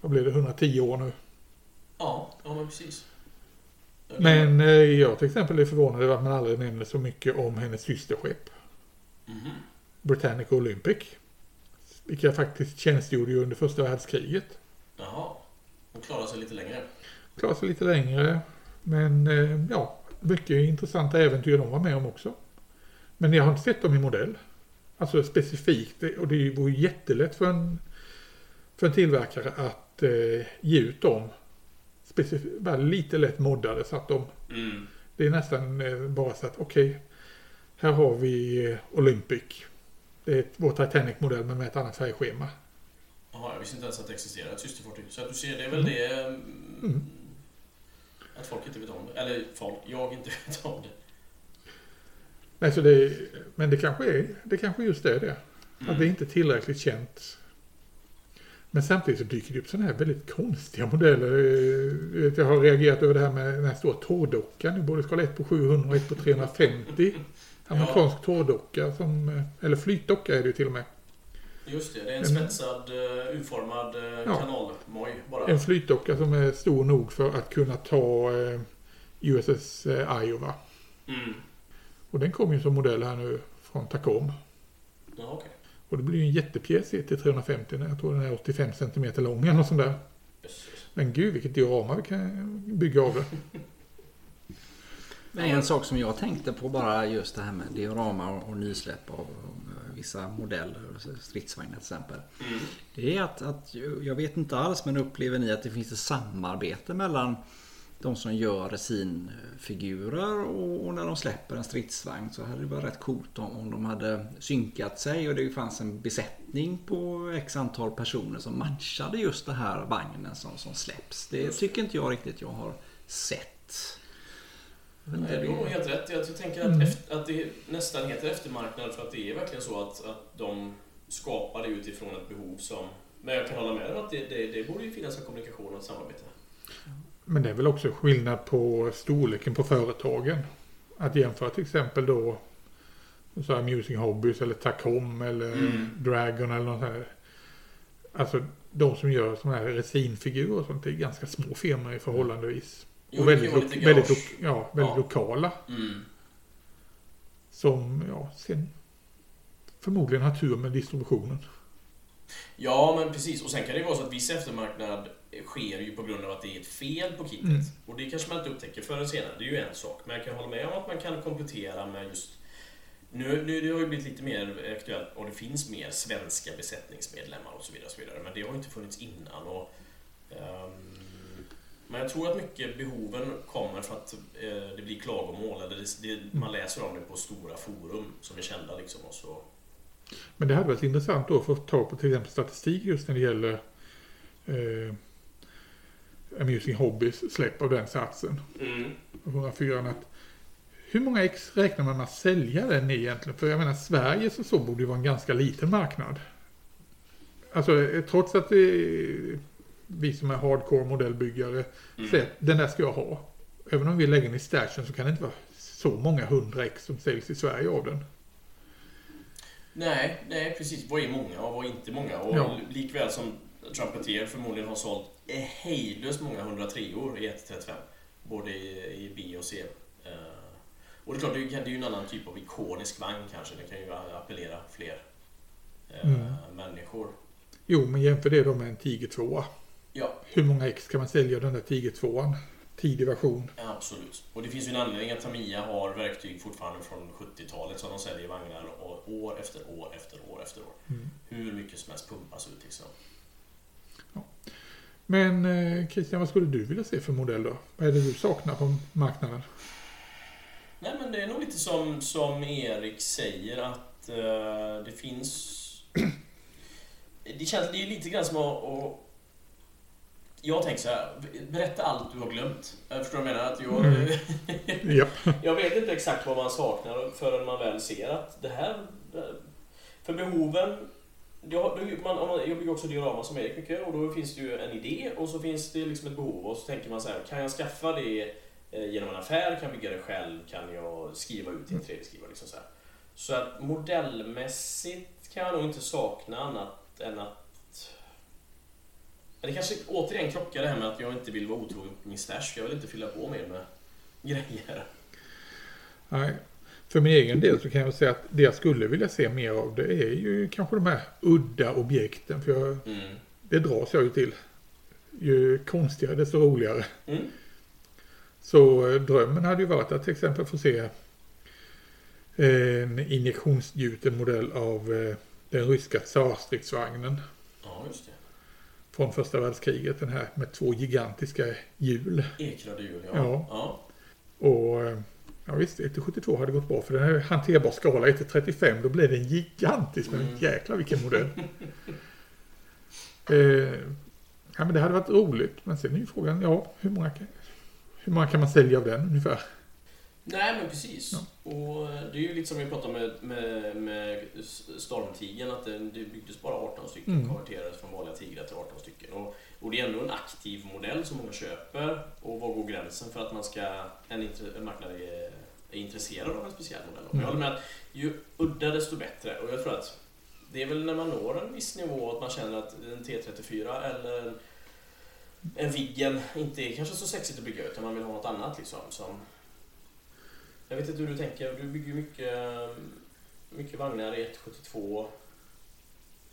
vad blir det, 110 år nu. Ja, ja men precis. Men eh, jag till exempel är förvånad över att man aldrig nämner så mycket om hennes systerskepp. Mhm. Britannica Olympic. Vilka faktiskt tjänstgjorde under första världskriget. Jaha. Hon klarar sig lite längre. Klarade sig lite längre. Men eh, ja, mycket intressanta äventyr de var med om också. Men jag har inte sett dem i modell. Alltså specifikt. Och det vore jättelätt för en, för en tillverkare att eh, ge ut dem. Specif- lite lätt moddade så att de Mm. Det är nästan eh, bara så att okej, här har vi eh, Olympic. Det är vår Titanic-modell men med ett annat färgschema. Jaha, jag visste inte ens att det existerar ett systerfartyg. Så att du ser, det är väl det... mm, Mm. Att folk inte vet om det. Eller folk, jag inte vet om det. Nej, så det, men det kanske är det kanske just är det. Mm. Att det inte är tillräckligt känt. Men samtidigt så dyker det upp sådana här väldigt konstiga modeller. Eh, Jag har reagerat över det här med den här stora tårdockan. Nu både ska ha ett på 700 och ett på 350. Amerikansk tårdocka som, eh, eller flytdocka är det ju till och med. Just det, det är en svetsad, uh, U-formad uh, Ja. kanalmoj bara. En flytdocka som är stor nog för att kunna ta eh, USS eh, Iowa. Mm. Och den kom ju som modell här nu från Tacom. Ja, okej. Och det blir ju en jättepjäs till 350. Jag tror den är 85 cm lång eller något sånt där. Men gud vilket diorama vi kan bygga av det. Men en sak som jag tänkte på bara just det här med diorama och, nysläpp av, vissa modeller, stridsvagnar till exempel. Mm. Det är att, att, jag vet inte alls men upplever ni att det finns ett samarbete mellan de som gör resinfigurer och, och när de släpper en stridsvagn så hade det varit rätt coolt om, om de hade synkat sig och det fanns en besättning på x antal personer som matchade just den här vagnen som, som släpps. Det tycker inte jag riktigt jag har sett. Nej, du har helt rätt. Jag tänker att, Mm. efter, att det nästan heter eftermarknad för att det är verkligen så att, att de skapar det utifrån ett behov som... Men jag kan hålla med om att det, det, det borde ju finnas en kommunikation och ett samarbete. Men det är väl också skillnad på storleken på företagen. Att jämföra till exempel då så här Amusing Hobbies eller Tacom eller Mm. Dragon eller något här. Alltså de som gör sådana här resinfigurer och sånt är ganska små firmor i förhållandevis. Jo, och väldigt, lo- väldigt, lo- ja, väldigt Ja. lokala. Mm. Som ja, sen förmodligen har tur med distributionen. Ja, men precis. Och sen kan det ju vara så att viss eftermarknad sker ju på grund av att det är ett fel på kittet. Mm. Och det kanske man inte upptäcker förrän senare. Det är ju en sak. Men jag kan hålla med om att man kan komplettera med just... Nu, nu det har ju blivit lite mer aktuellt och det finns mer svenska besättningsmedlemmar och så vidare. Och så vidare. Men det har ju inte funnits innan. Och, ehm, men jag tror att mycket behoven kommer för att eh, det blir klagomål. Eller det, det, man läser om det på stora forum som är kända. Liksom, och så. Men det hade varit intressant då att få tag på till exempel statistik just när det gäller eh, Amusing Hobbies släpp av den satsen. Mm. 104 att hur många ex räknar man med att sälja den i egentligen? För jag menar Sverige som så borde ju vara en ganska liten marknad. Alltså eh, trots att är vi som är hardcore modellbyggare Mm. säger att den där ska jag ha. Även om vi lägger den i stashen så kan det inte vara så många hundra ex som säljs i Sverige av den. Nej, nej precis. Vad är många och vad är inte många? Och Ja. likväl som Trumpetier förmodligen har sålt hejdlöst många 103 år i 135. Både i, i B och C. Eh, och det är klart, det är, ju- en annan typ av ikonisk vagn kanske. Den kan ju appellera fler eh, Mm. människor. Jo, men jämför det då med en Tiger 2. Ja, Hur många ex kan man sälja den där Tiger 2 Tidig version. absolut. Och det finns ju en anledning att Tamiya har verktyg fortfarande från 70-talet som de säljer vagnar och år efter år efter år efter år. Mm. Hur mycket som helst pumpas ut liksom. Men eh, Christian, vad skulle du vilja se för modell då? Vad är det du saknar på marknaden? Nej men det är nog lite som, som Erik säger att eh, det finns... det känns, det är lite grann som att... att jag tänker så här, berätta allt du har glömt. Jag förstår vad jag menar? Att jag, Mm. Jag vet inte exakt vad man saknar förrän man väl ser att det här... För behoven... Jag, man, jag bygger också diorama som Erik mycket och då finns det ju en idé och så finns det liksom ett behov och så tänker man så här, kan jag skaffa det eh, genom en affär, kan jag bygga det själv, kan jag skriva ut i en 3D-skrivare. Liksom så, så att modellmässigt kan jag nog inte sakna annat än att det kanske återigen krockar det här med att jag inte vill vara otrogen på min stash. Jag vill inte fylla på mer med grejer. Nej. För min egen del så kan jag säga att det jag skulle vilja se mer av det är ju kanske de här udda objekten. För jag, Mm. det dras jag ju till. Ju konstigare desto roligare. Mm. Så eh, drömmen hade ju varit att till exempel få se en injektionsgjuten modell av eh, den ryska tsarstridsvagnen Ja, just det. Från första världskriget. Den här med två gigantiska hjul. Ekrade hjul, ja. Ja. ja. Och eh, ja visst, 1-72 hade gått bra för den är hanterbar skala. 1-35 då blir den gigantisk. Men Mm. jäklar vilken modell. eh, ja men det hade varit roligt. Men sen är ju frågan, ja hur många, hur många kan man sälja av den ungefär? Nej, men precis. Ja. Och det är ju lite som vi pratade med, med, med Stormtigern, att det, det byggdes bara 18 stycken, Mm. konverterades från vanliga tigrar till 18 stycken. Och, och det är ändå en aktiv modell som många köper. Och var går gränsen för att man ska, en, en marknad är, är intresserad av en speciell modell? Mm. jag håller med att ju udda desto bättre. Och jag tror att det är väl när man når en viss nivå att man känner att en T34 eller en, en Viggen inte är kanske så sexigt att bygga utan man vill ha något annat liksom. Som, jag vet inte hur du tänker. Du bygger mycket, mycket vagnar i 1.72.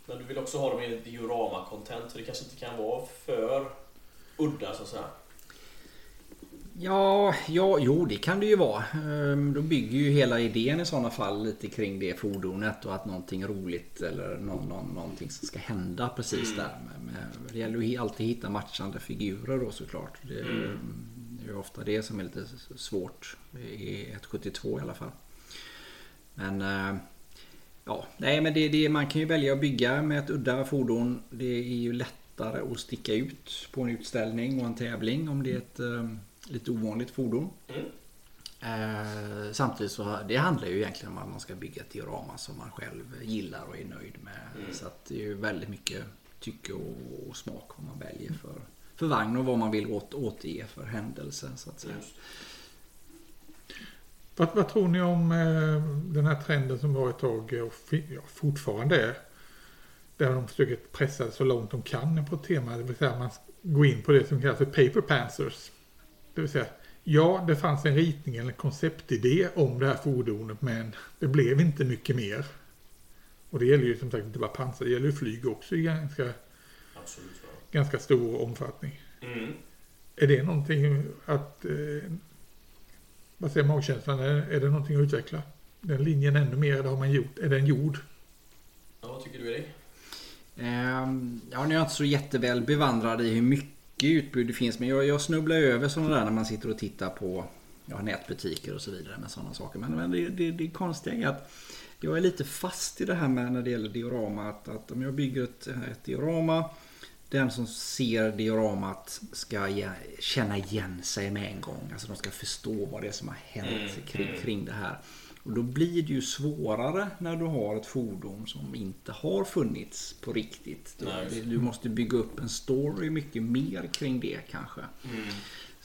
Men du vill också ha dem i diorama-content så det kanske inte kan vara för udda så att säga. Ja, ja, jo det kan det ju vara. Ehm, Då bygger ju hela idén i sådana fall lite kring det fordonet och att någonting roligt eller någon, någon, någonting som ska hända precis Mm. där. Men, det gäller ju alltid att hitta matchande figurer då såklart. Det Mm. Det är ofta det som är lite svårt i 172 i alla fall. Men eh, ja, nej men det, det, man kan ju välja att bygga med ett udda fordon. Det är ju lättare att sticka ut på en utställning och en tävling om det är ett eh, lite ovanligt fordon. Mm. Eh, samtidigt så det handlar ju egentligen om att man ska bygga ett diorama som man själv gillar och är nöjd med. Mm. Så att det är ju väldigt mycket tycke och, och smak vad man väljer för, för vagn och vad man vill åt, återge för händelse så att säga. Vad, vad tror ni om eh, den här trenden som var ett tag eh, och fi- ja, fortfarande är? Där de försöker pressa så långt de kan på ett tema. Det vill säga man går in på det som kallas för paper panzers. Det vill säga, ja det fanns en ritning eller en konceptidé om det här fordonet men det blev inte mycket mer. Och det gäller ju som sagt inte bara pansar, det gäller ju flyg också i ganska, Absolut. Ganska stor omfattning. Mm. Är det någonting att... Eh, vad säger magkänslan? Är, är det någonting att utveckla? Den linjen ännu mer, eller har man gjort? Är den gjord? Ja, vad tycker du Erik? Ehm, ja, nu är jag inte så jätteväl bevandrad i hur mycket utbud det finns. Men jag, jag snubblar över sådana där när man sitter och tittar på ja, nätbutiker och så vidare med sådana saker. Men, men det, det, det konstiga är att jag är lite fast i det här med när det gäller diorama. Att, att om jag bygger ett, ett diorama. Den som ser dioramat ska känna igen sig med en gång. Alltså de ska förstå vad det är som har hänt Mm, kring, kring det här. Och då blir det ju svårare när du har ett fordon som inte har funnits på riktigt. Du, du måste bygga upp en story mycket mer kring det kanske. Mm.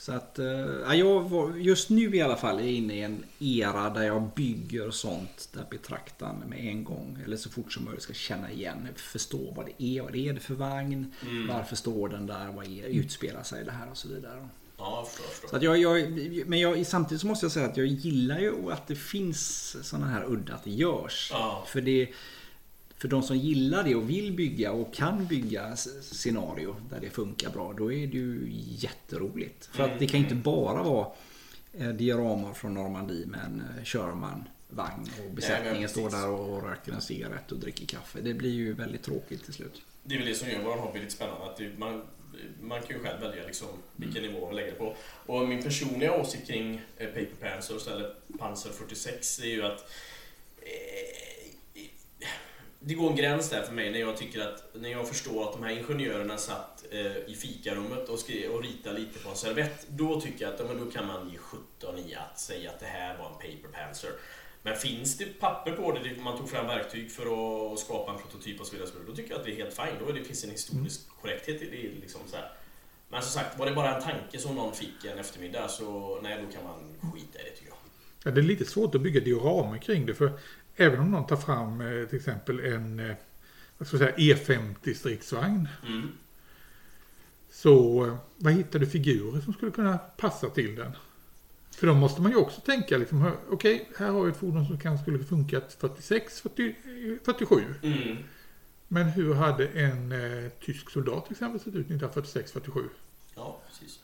Så att eh, ja, jag just nu i alla fall är jag inne i en era där jag bygger sånt där betraktaren med en gång eller så fort som möjligt ska känna igen, förstå vad det är, vad det är det för vagn, Mm. varför står den där, vad är, utspelar sig det här och så vidare. Ja. Så att jag, jag, men jag, samtidigt så måste jag säga att jag gillar ju att det finns sådana här udda, att det görs. Ja. För, det, för de som gillar det och vill bygga och kan bygga scenario där det funkar bra, då är det ju jätteroligt. För att det kan inte bara vara eh, dioramor från Normandie med en eh, Sherman vagn och besättningen men står där och röker en cigarett och dricker kaffe. Det blir ju väldigt tråkigt till slut. Det är väl det som gör vår hobby lite spännande. Att det, man, man kan ju själv välja liksom vilken nivå man lägger det på. Och min personliga åsikt kring eh, Paper Panzers eller Panzer 46 är ju att det går en gräns där för mig när jag tycker att när jag förstår att de här ingenjörerna satt eh, i fikarummet och, skrev, och ritade lite på en servett. Då tycker jag att ja, men då kan man ge 17 i att säga att det här var en Paper Panzer. Men finns det papper på det, man tog fram verktyg för att skapa en prototyp och så vidare, så vidare, då tycker jag att det är helt fint. Då är det, finns en historisk korrekthet i det. Liksom så här. Men som sagt, var det bara en tanke som någon fick en eftermiddag så nej, då kan man skita i det tycker jag. Ja, det är lite svårt att bygga dioramer kring det. För även om någon tar fram eh, till exempel en eh, ska jag säga, E50 stridsvagn. Mm. Så eh, vad hittar du figurer som skulle kunna passa till den? För då måste man ju också tänka liksom, okej, här har vi ett fordon som kanske skulle funkat 46, 40, 47. Mm. Men hur hade en eh, tysk soldat till exempel sett ut 1946, 47? Ja, precis.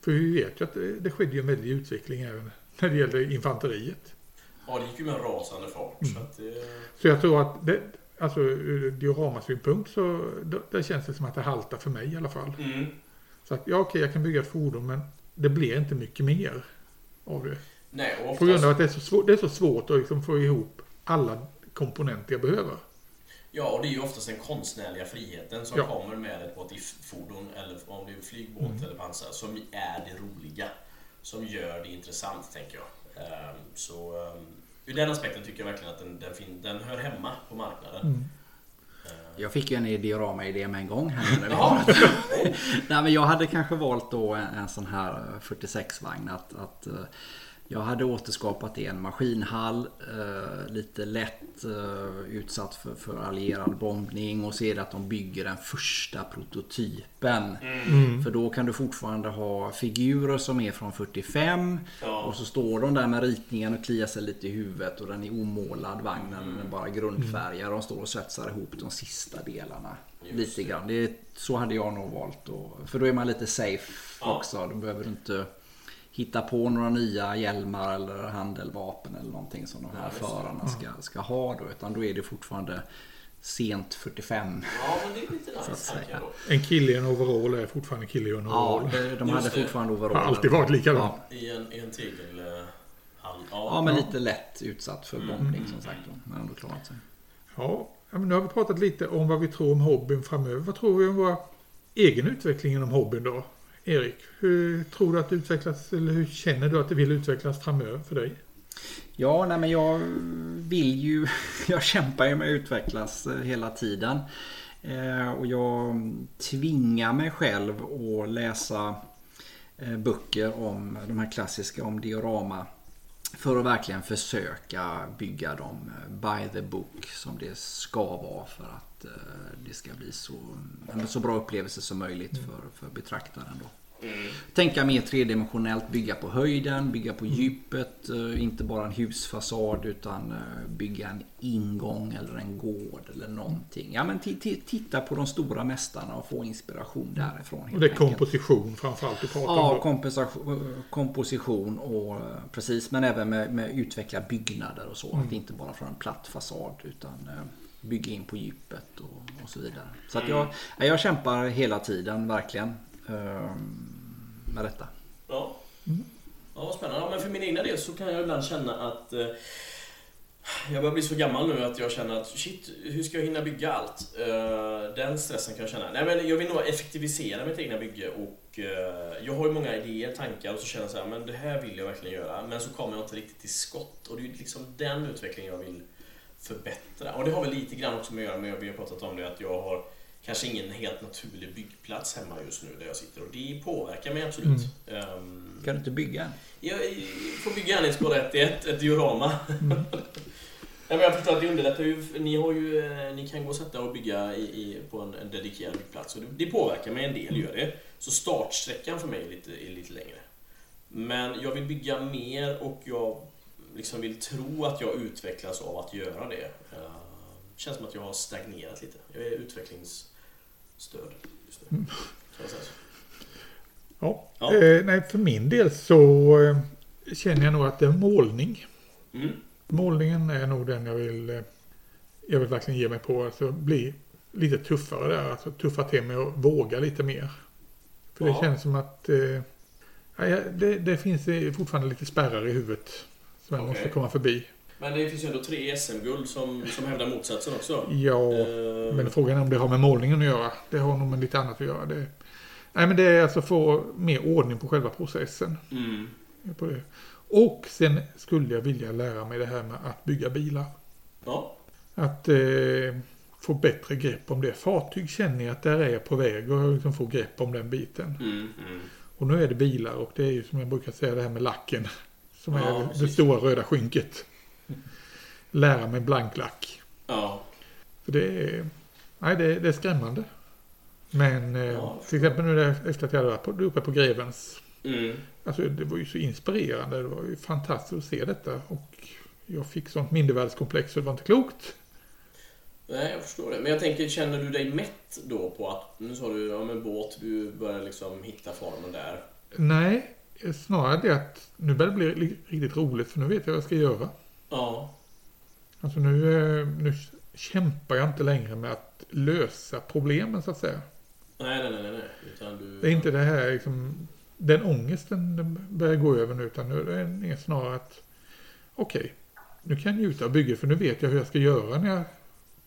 För vi vet ju att det, det skedde ju en väldig utveckling även när det gäller infanteriet. Ja, det gick ju med en rasande fart. Mm. Så att, eh, Så jag tror att det, alltså ur dioramasynpunkt så då, det känns det som att det haltar för mig i alla fall. mm. Så att ja, okej, jag kan bygga ett fordon men det blir inte mycket mer av det. Nej, och På grund oftast, av att det är så svårt, det är så svårt att liksom få ihop alla komponenter jag behöver. ja, och det är ju oftast den konstnärliga friheten som Ja. kommer med ett BOTIF-fordon eller om det är flygbåt Mm. eller pansar som är det roliga. Som gör det intressant, tänker jag. Ehm, så um, ur den aspekten tycker jag verkligen att den, den, fin- den hör hemma på marknaden. Mm. Ehm, Jag fick ju en diorama-idé med en gång här. Ja. Nej, men jag hade kanske valt då en, en sån här 46-vagn. Att, att eh, jag hade återskapat det i en maskinhall. Eh, lite lätt eh, utsatt för, för allierad bombning. Och ser att de bygger den första prototypen. Mm. För då kan du fortfarande ha figurer som är från 45. Ja. Och så står de där med ritningen och kliar sig lite i huvudet. Och den är omålad vagnen. Den är bara grundfärgad. De står och svetsar ihop de sista delarna. Just lite grann. Det är, så hade jag nog valt. Då. För då är man lite safe Ja. också. Då behöver du inte hitta på några nya hjälmar eller handeldvapen eller någonting som de här Ja, förarna ska, ska ha då. Utan då är det fortfarande sent 45. Ja, men det är lite nice. En kille i en overall är fortfarande en kille i en Ja, overall. de de Just hade det. fortfarande har overaller. alltid varit likadant. Ja. I en, i en tegel... eh, hall. Ja, men Ja. lite lätt utsatt för Mm. bombning som sagt. Då, men ändå klarat sig. Ja, ja, men nu har vi pratat lite om vad vi tror om hobbyn framöver. Vad tror vi om vår egen utveckling inom hobbyn då? Erik, hur tror du att det utvecklas, eller hur känner du att det vill utvecklas framöver för dig? Ja, nej men jag vill ju... Jag kämpar ju med att utvecklas eh, hela tiden. Eh, och jag tvingar mig själv att läsa eh, böcker om de här klassiska om diorama. För att verkligen försöka bygga dem by the book som det ska vara för att det ska bli så, så bra upplevelse som möjligt för, för betraktaren. Då. Mm. Tänka mer tredimensionellt, bygga på höjden, bygga på djupet. eh, Inte bara en husfasad utan eh, bygga en ingång eller en gård eller någonting. Ja, men ti- ti- titta på de stora mästarna och få inspiration därifrån. Och det är enkelt. komposition framförallt du pratar Ja, om. då. kompensation, komposition och eh, precis, men även med, med utveckla byggnader och så. Att inte bara från en platt fasad utan eh, bygga in på djupet och, och så vidare. Så att jag, ja, jag kämpar hela tiden verkligen eh, Ehm, med detta. Ja. Mm. Ja, vad spännande. Ja, men för min egna del så kan jag ibland känna att eh, jag börjar bli så gammal nu att jag känner att shit, hur ska jag hinna bygga allt? Eh, den stressen kan jag känna. Nej, men jag vill nog effektivisera mitt egna bygge och eh, jag har ju många idéer, tankar och så känner jag så här, men det här vill jag verkligen göra. Men så kommer jag inte riktigt till skott och det är ju liksom den utvecklingen jag vill förbättra. Och det har väl lite grann också med att göra med, vi har pratat om det, att jag har kanske ingen helt naturlig byggplats hemma just nu där jag sitter och det påverkar mig absolut. Ehm, Kan du inte bygga jag får bygga en i skala 1 ett, ett diorama. Ja, men jag förstår att det underlättar ju. Ni, har ju, eh, ni kan gå och sätta och bygga i, i, på en, en dedikerad byggplats. Och det, det påverkar mig en del, gör det. Så startsträckan för mig är lite, är lite längre. Men jag vill bygga mer och jag liksom vill tro att jag utvecklas av att göra det. Uh, känns som att jag har stagnerat lite. Jag är utvecklingsstöd just nu. Mm. Ja. Ja. Eh, nej, för min del så eh, känner jag nog att det är målning. Mm. Målningen är nog den jag vill, eh, jag vill verkligen ge mig på. Alltså bli lite tuffare där. Alltså tuffa till mig och våga lite mer. För det Ja. känns som att eh, det, det finns eh, fortfarande lite spärrar i huvudet. Som jag Okej. måste komma förbi. Men det finns ju ändå tre SM-guld som, som hävdar motsatsen också. Ja, Eh, men frågan är om det har med målningen att göra. Det har nog med lite annat att göra. Det, nej, men det är alltså få mer ordning på själva processen. mm. På det. Och sen skulle jag vilja lära mig det här med att bygga bilar. Ja. Att eh, få bättre grepp om det. Fartyg känner jag att där är jag på väg och liksom få grepp om den biten. Mm, mm. Och nu är det bilar och det är ju som jag brukar säga det här med lacken. Som Ja, är det precis. stora röda skynket. Lära mig blanklack. Ja. För det är, nej, det, det är skrämmande. Men eh, Ja, till exempel nu efter att jag hade varit på, uppe på Grevens. Mm. Alltså det var ju så inspirerande. Det var ju fantastiskt att se detta. Och jag fick sånt mindervärdeskomplex så det var inte klokt. Nej, jag förstår det. Men jag tänker, känner du dig mätt då på att, nu sa du, ja men båt, du börjar liksom hitta formen där. Nej, snarare det att nu börjar det bli li- riktigt roligt för nu vet jag vad jag ska göra. Ja. Alltså nu, eh, nu kämpar jag inte längre med att lösa problemen så att säga. Nej, nej, nej, nej, du... Det är inte det här liksom, den ångesten den börjar gå över nu utan nu är det snarare att okej, nu kan jag njuta av bygget för nu vet jag hur jag ska göra när jag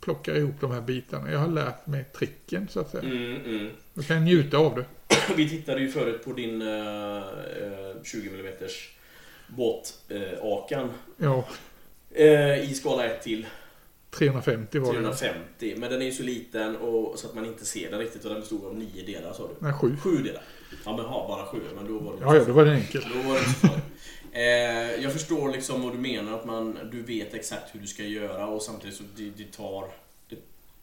plockar ihop de här bitarna. Jag har lärt mig tricken så att säga. Mm, mm. Då kan jag njuta av det. Vi tittade ju förut på din eh, 20 mm båt, eh, Akan. Ja, Eh, I skala 1 till 350 var det. 350. Men den är ju så liten och, så att man inte ser den riktigt och den bestod av nio delar sa du. Nej, sju. Sju delar. Ja men ha, bara sju. Men då var det Ja, ja, då var det enkelt. Då var det eh, Jag förstår liksom vad du menar, att man, du vet exakt hur du ska göra och samtidigt så det, det tar... Det,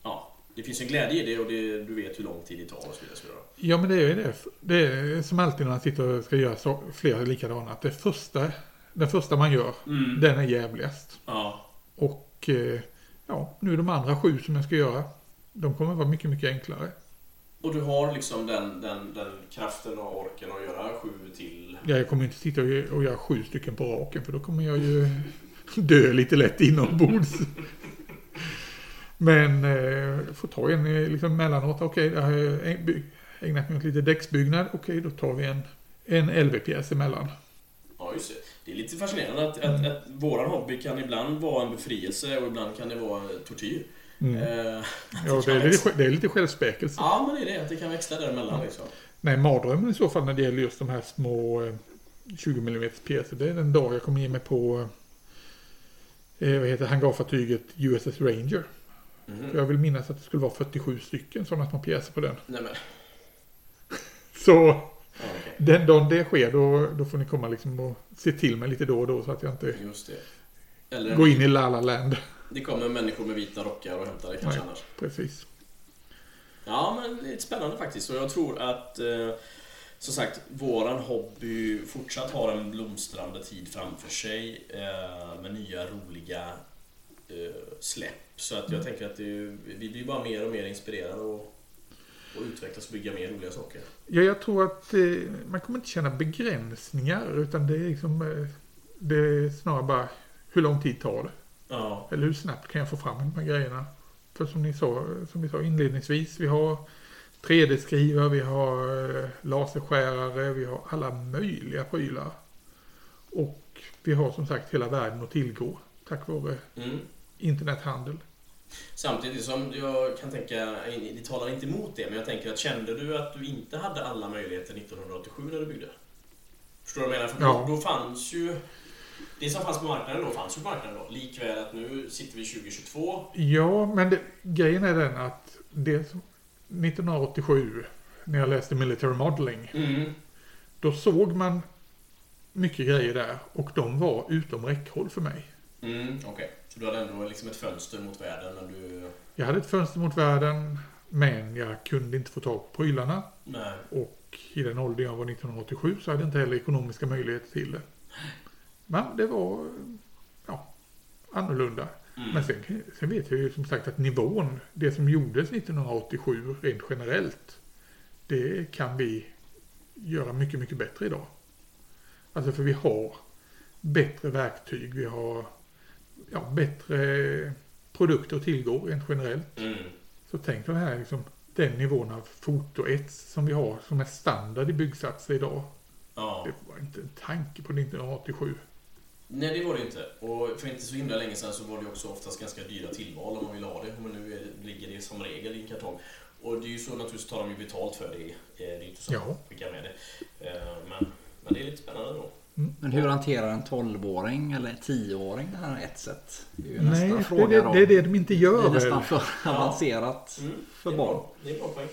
ja, det finns en glädje i det och det, du vet hur lång tid det tar och så vidare. Ja, men det är ju det. Det är som alltid när man sitter och ska göra så, flera likadana. Att det första, den första man gör, Mm. den är jävligast. Ja. Och eh, ja, nu de andra sju som jag ska göra, de kommer vara mycket, mycket enklare. Och du har liksom den, den, den kraften och orken att göra sju till... Jag kommer inte sitta och, och göra sju stycken på raken för då kommer jag ju dö lite lätt inombords. Men eh, får ta en eh, liksom mellanåt. Okej, jag äg- by- ägnat mig åt lite däcksbyggnad. Okej, då tar vi en, en LV-pjäs emellan. Ja, just det. Det är lite fascinerande att, att, att våran hobby kan ibland vara en befrielse och ibland kan det vara tortyr. Mm. Eh, Ja, det är, lite, det är lite självspäkelse. ja, men det är det. Att det kan växla däremellan liksom. Nej, mardrömmen i så fall när det gäller just de här små eh, 20 mm pjäser. Det är den dag jag kommer ge mig på eh, vad heter hangarfartyget USS Ranger. För jag vill minnas att det skulle vara 47 stycken sådana små pjäser på den. Nej men, Så okej. den dagen det sker då, då får ni komma liksom och se till mig lite då och då så att jag inte Just det. Eller går in i La La Land. det kommer människor med vita rockar och hämtar dig kanske Nej. annars. Precis. Ja, men är spännande faktiskt. Och jag tror att, eh, som sagt, våran hobby fortsatt har en blomstrande tid framför sig eh, med nya roliga eh, släpp. Så att jag tänker att det vi blir bara mer och mer inspirerade och, och utvecklas och bygga mer roliga saker. Ja, jag tror att eh, man kommer inte känna begränsningar utan det är liksom eh, det är snarare bara hur lång tid tar det? Ja, Eller hur snabbt kan jag få fram de här grejerna? För som ni sa, som vi sa inledningsvis, vi har 3D-skrivare, vi har eh, laserskärare, vi har alla möjliga prylar. Och vi har som sagt hela världen att tillgå tack vare mm. internethandel. Samtidigt som jag kan tänka, det talar inte emot det, men jag tänker att kände du att du inte hade alla möjligheter 1987 när du byggde? Förstår du vad jag menar? För Ja. då, då fanns ju... Det som fanns på marknaden då fanns ju på marknaden då. Likväl att nu sitter vi 2022. Ja, men det, grejen är den att det som, 1987 när jag läste Military Modeling. Mm. Då såg man mycket grejer där och de var utom räckhåll för mig. Mm, Okej, så du hade ändå liksom ett fönster mot världen när du... Jag hade ett fönster mot världen men jag kunde inte få tag på prylarna. Nej. Och i den ålder jag var 1987 så hade jag inte heller ekonomiska möjligheter till det. Men det var ja, annorlunda. Mm. Men sen, sen vet jag ju som sagt att nivån, det som gjordes 1987 rent generellt, det kan vi göra mycket, mycket bättre idag. Alltså för vi har bättre verktyg, vi har ja, bättre produkter att tillgå rent generellt. Mm. Så tänk den här liksom, den nivån av fotoets som vi har som är standard i byggsatser idag. Ja. Det var inte en tanke på 1987. Nej, det var det inte. Och för inte så himla länge sedan så var det också oftast ganska dyra tillval om man ville ha det. Men nu är, ligger det som regel i en kartong. Och det är ju så naturligtvis tar de ju betalt för det. Eh, Det är inte så Ja. att de skickar med det. Eh, Men, men det är lite spännande då. Men hur hanterar en 12-åring eller 10-åring det här etset? Det är ju Nej, nästa det, fråga det, då. det är det de inte Det gör är nästan för avancerat Mm, för det barn. bra. Det är.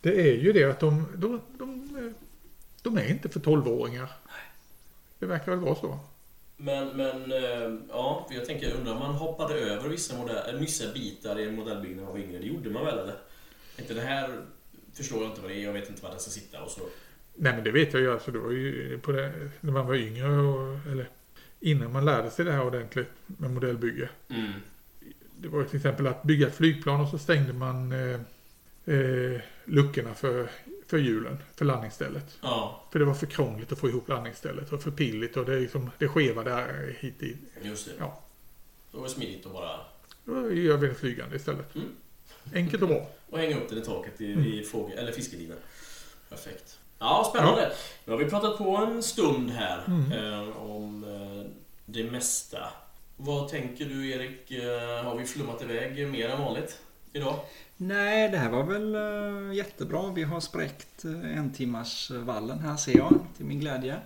Det är ju det att de, de, de, de är inte för 12-åringar. Det verkar väl vara så. Men, men eh, ja, för jag tänker, undrar om man hoppade över vissa, modell, vissa bitar i en modellbyggnad när man var yngre. Det gjorde man väl eller? Inte det här förstår jag inte vad det är, jag vet inte var den ska sitta och så. Nej men det vet jag ju alltså. Det var ju på det, när man var yngre och, eller innan man lärde sig det här ordentligt med modellbygge. Mm. Det var till exempel att bygga ett flygplan och så stängde man eh, eh, luckorna för, för hjulen, för landningsstället. Ja, För det var för krångligt att få ihop landningsstället och för pilligt och det, liksom, det skeva där hit i. just det. Ja. Då var det smidigt att bara Då gör vi en flygande istället. Mm. Enkelt och bra. och hänga upp den i taket i, i fågel, eller fiskelina. Perfekt. Ja, spännande. Nu har vi pratat på en stund här Mm. eh, om eh, det mesta. Vad tänker du Erik? Eh, har vi flummat iväg mer än vanligt idag? Nej, det här var väl jättebra. Vi har spräckt en timmars vallen här ser jag, till min glädje.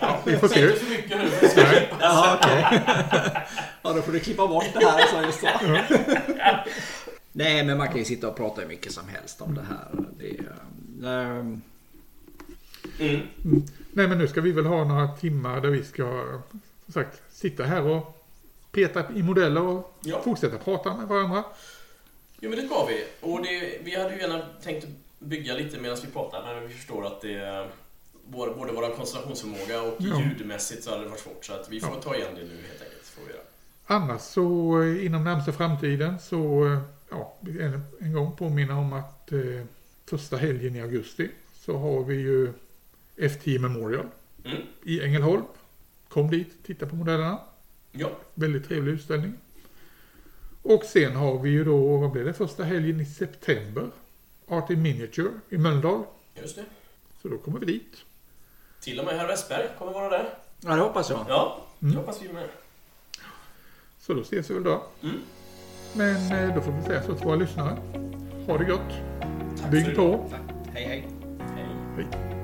Ja, vi får se. för mycket nu. för det ska- Nej. Jaha, okej. ja, då får du klippa bort det här. Så just det. Nej, men man kan ju sitta och prata hur mycket som helst om det här. Det, är, Mm. Nej men nu ska vi väl ha några timmar där vi ska som sagt sitta här och peta i modeller och Ja. fortsätta prata med varandra. Jo men det ska vi. Och det, vi hade ju gärna tänkt bygga lite medan vi pratar men vi förstår att det både, både vår koncentrationsförmåga och Ja. ljudmässigt så hade det varit svårt så att vi får Ja. ta igen det nu helt enkelt. Får vi göra. Annars så eh, inom närmsta framtiden så eh, ja, en, en gång påminna om att eh, första helgen i augusti så har vi ju F10 Memorial Mm. i Ängelholm. Kom dit, titta på modellerna. Ja, Väldigt trevlig utställning. Och sen har vi ju då, vad blir det, första helgen i september. Art in Miniature i Mölndal. just det. Så då kommer vi dit. Till och med herr Westberg kommer vara där. ja, det hoppas jag. Ja, Mm. det hoppas vi med. Så då ses vi väl då. Mm. Men eh, då får vi säga så till våra lyssnare. Ha det gott. Tack Bygg på. Hej, hej. Hej. Hej.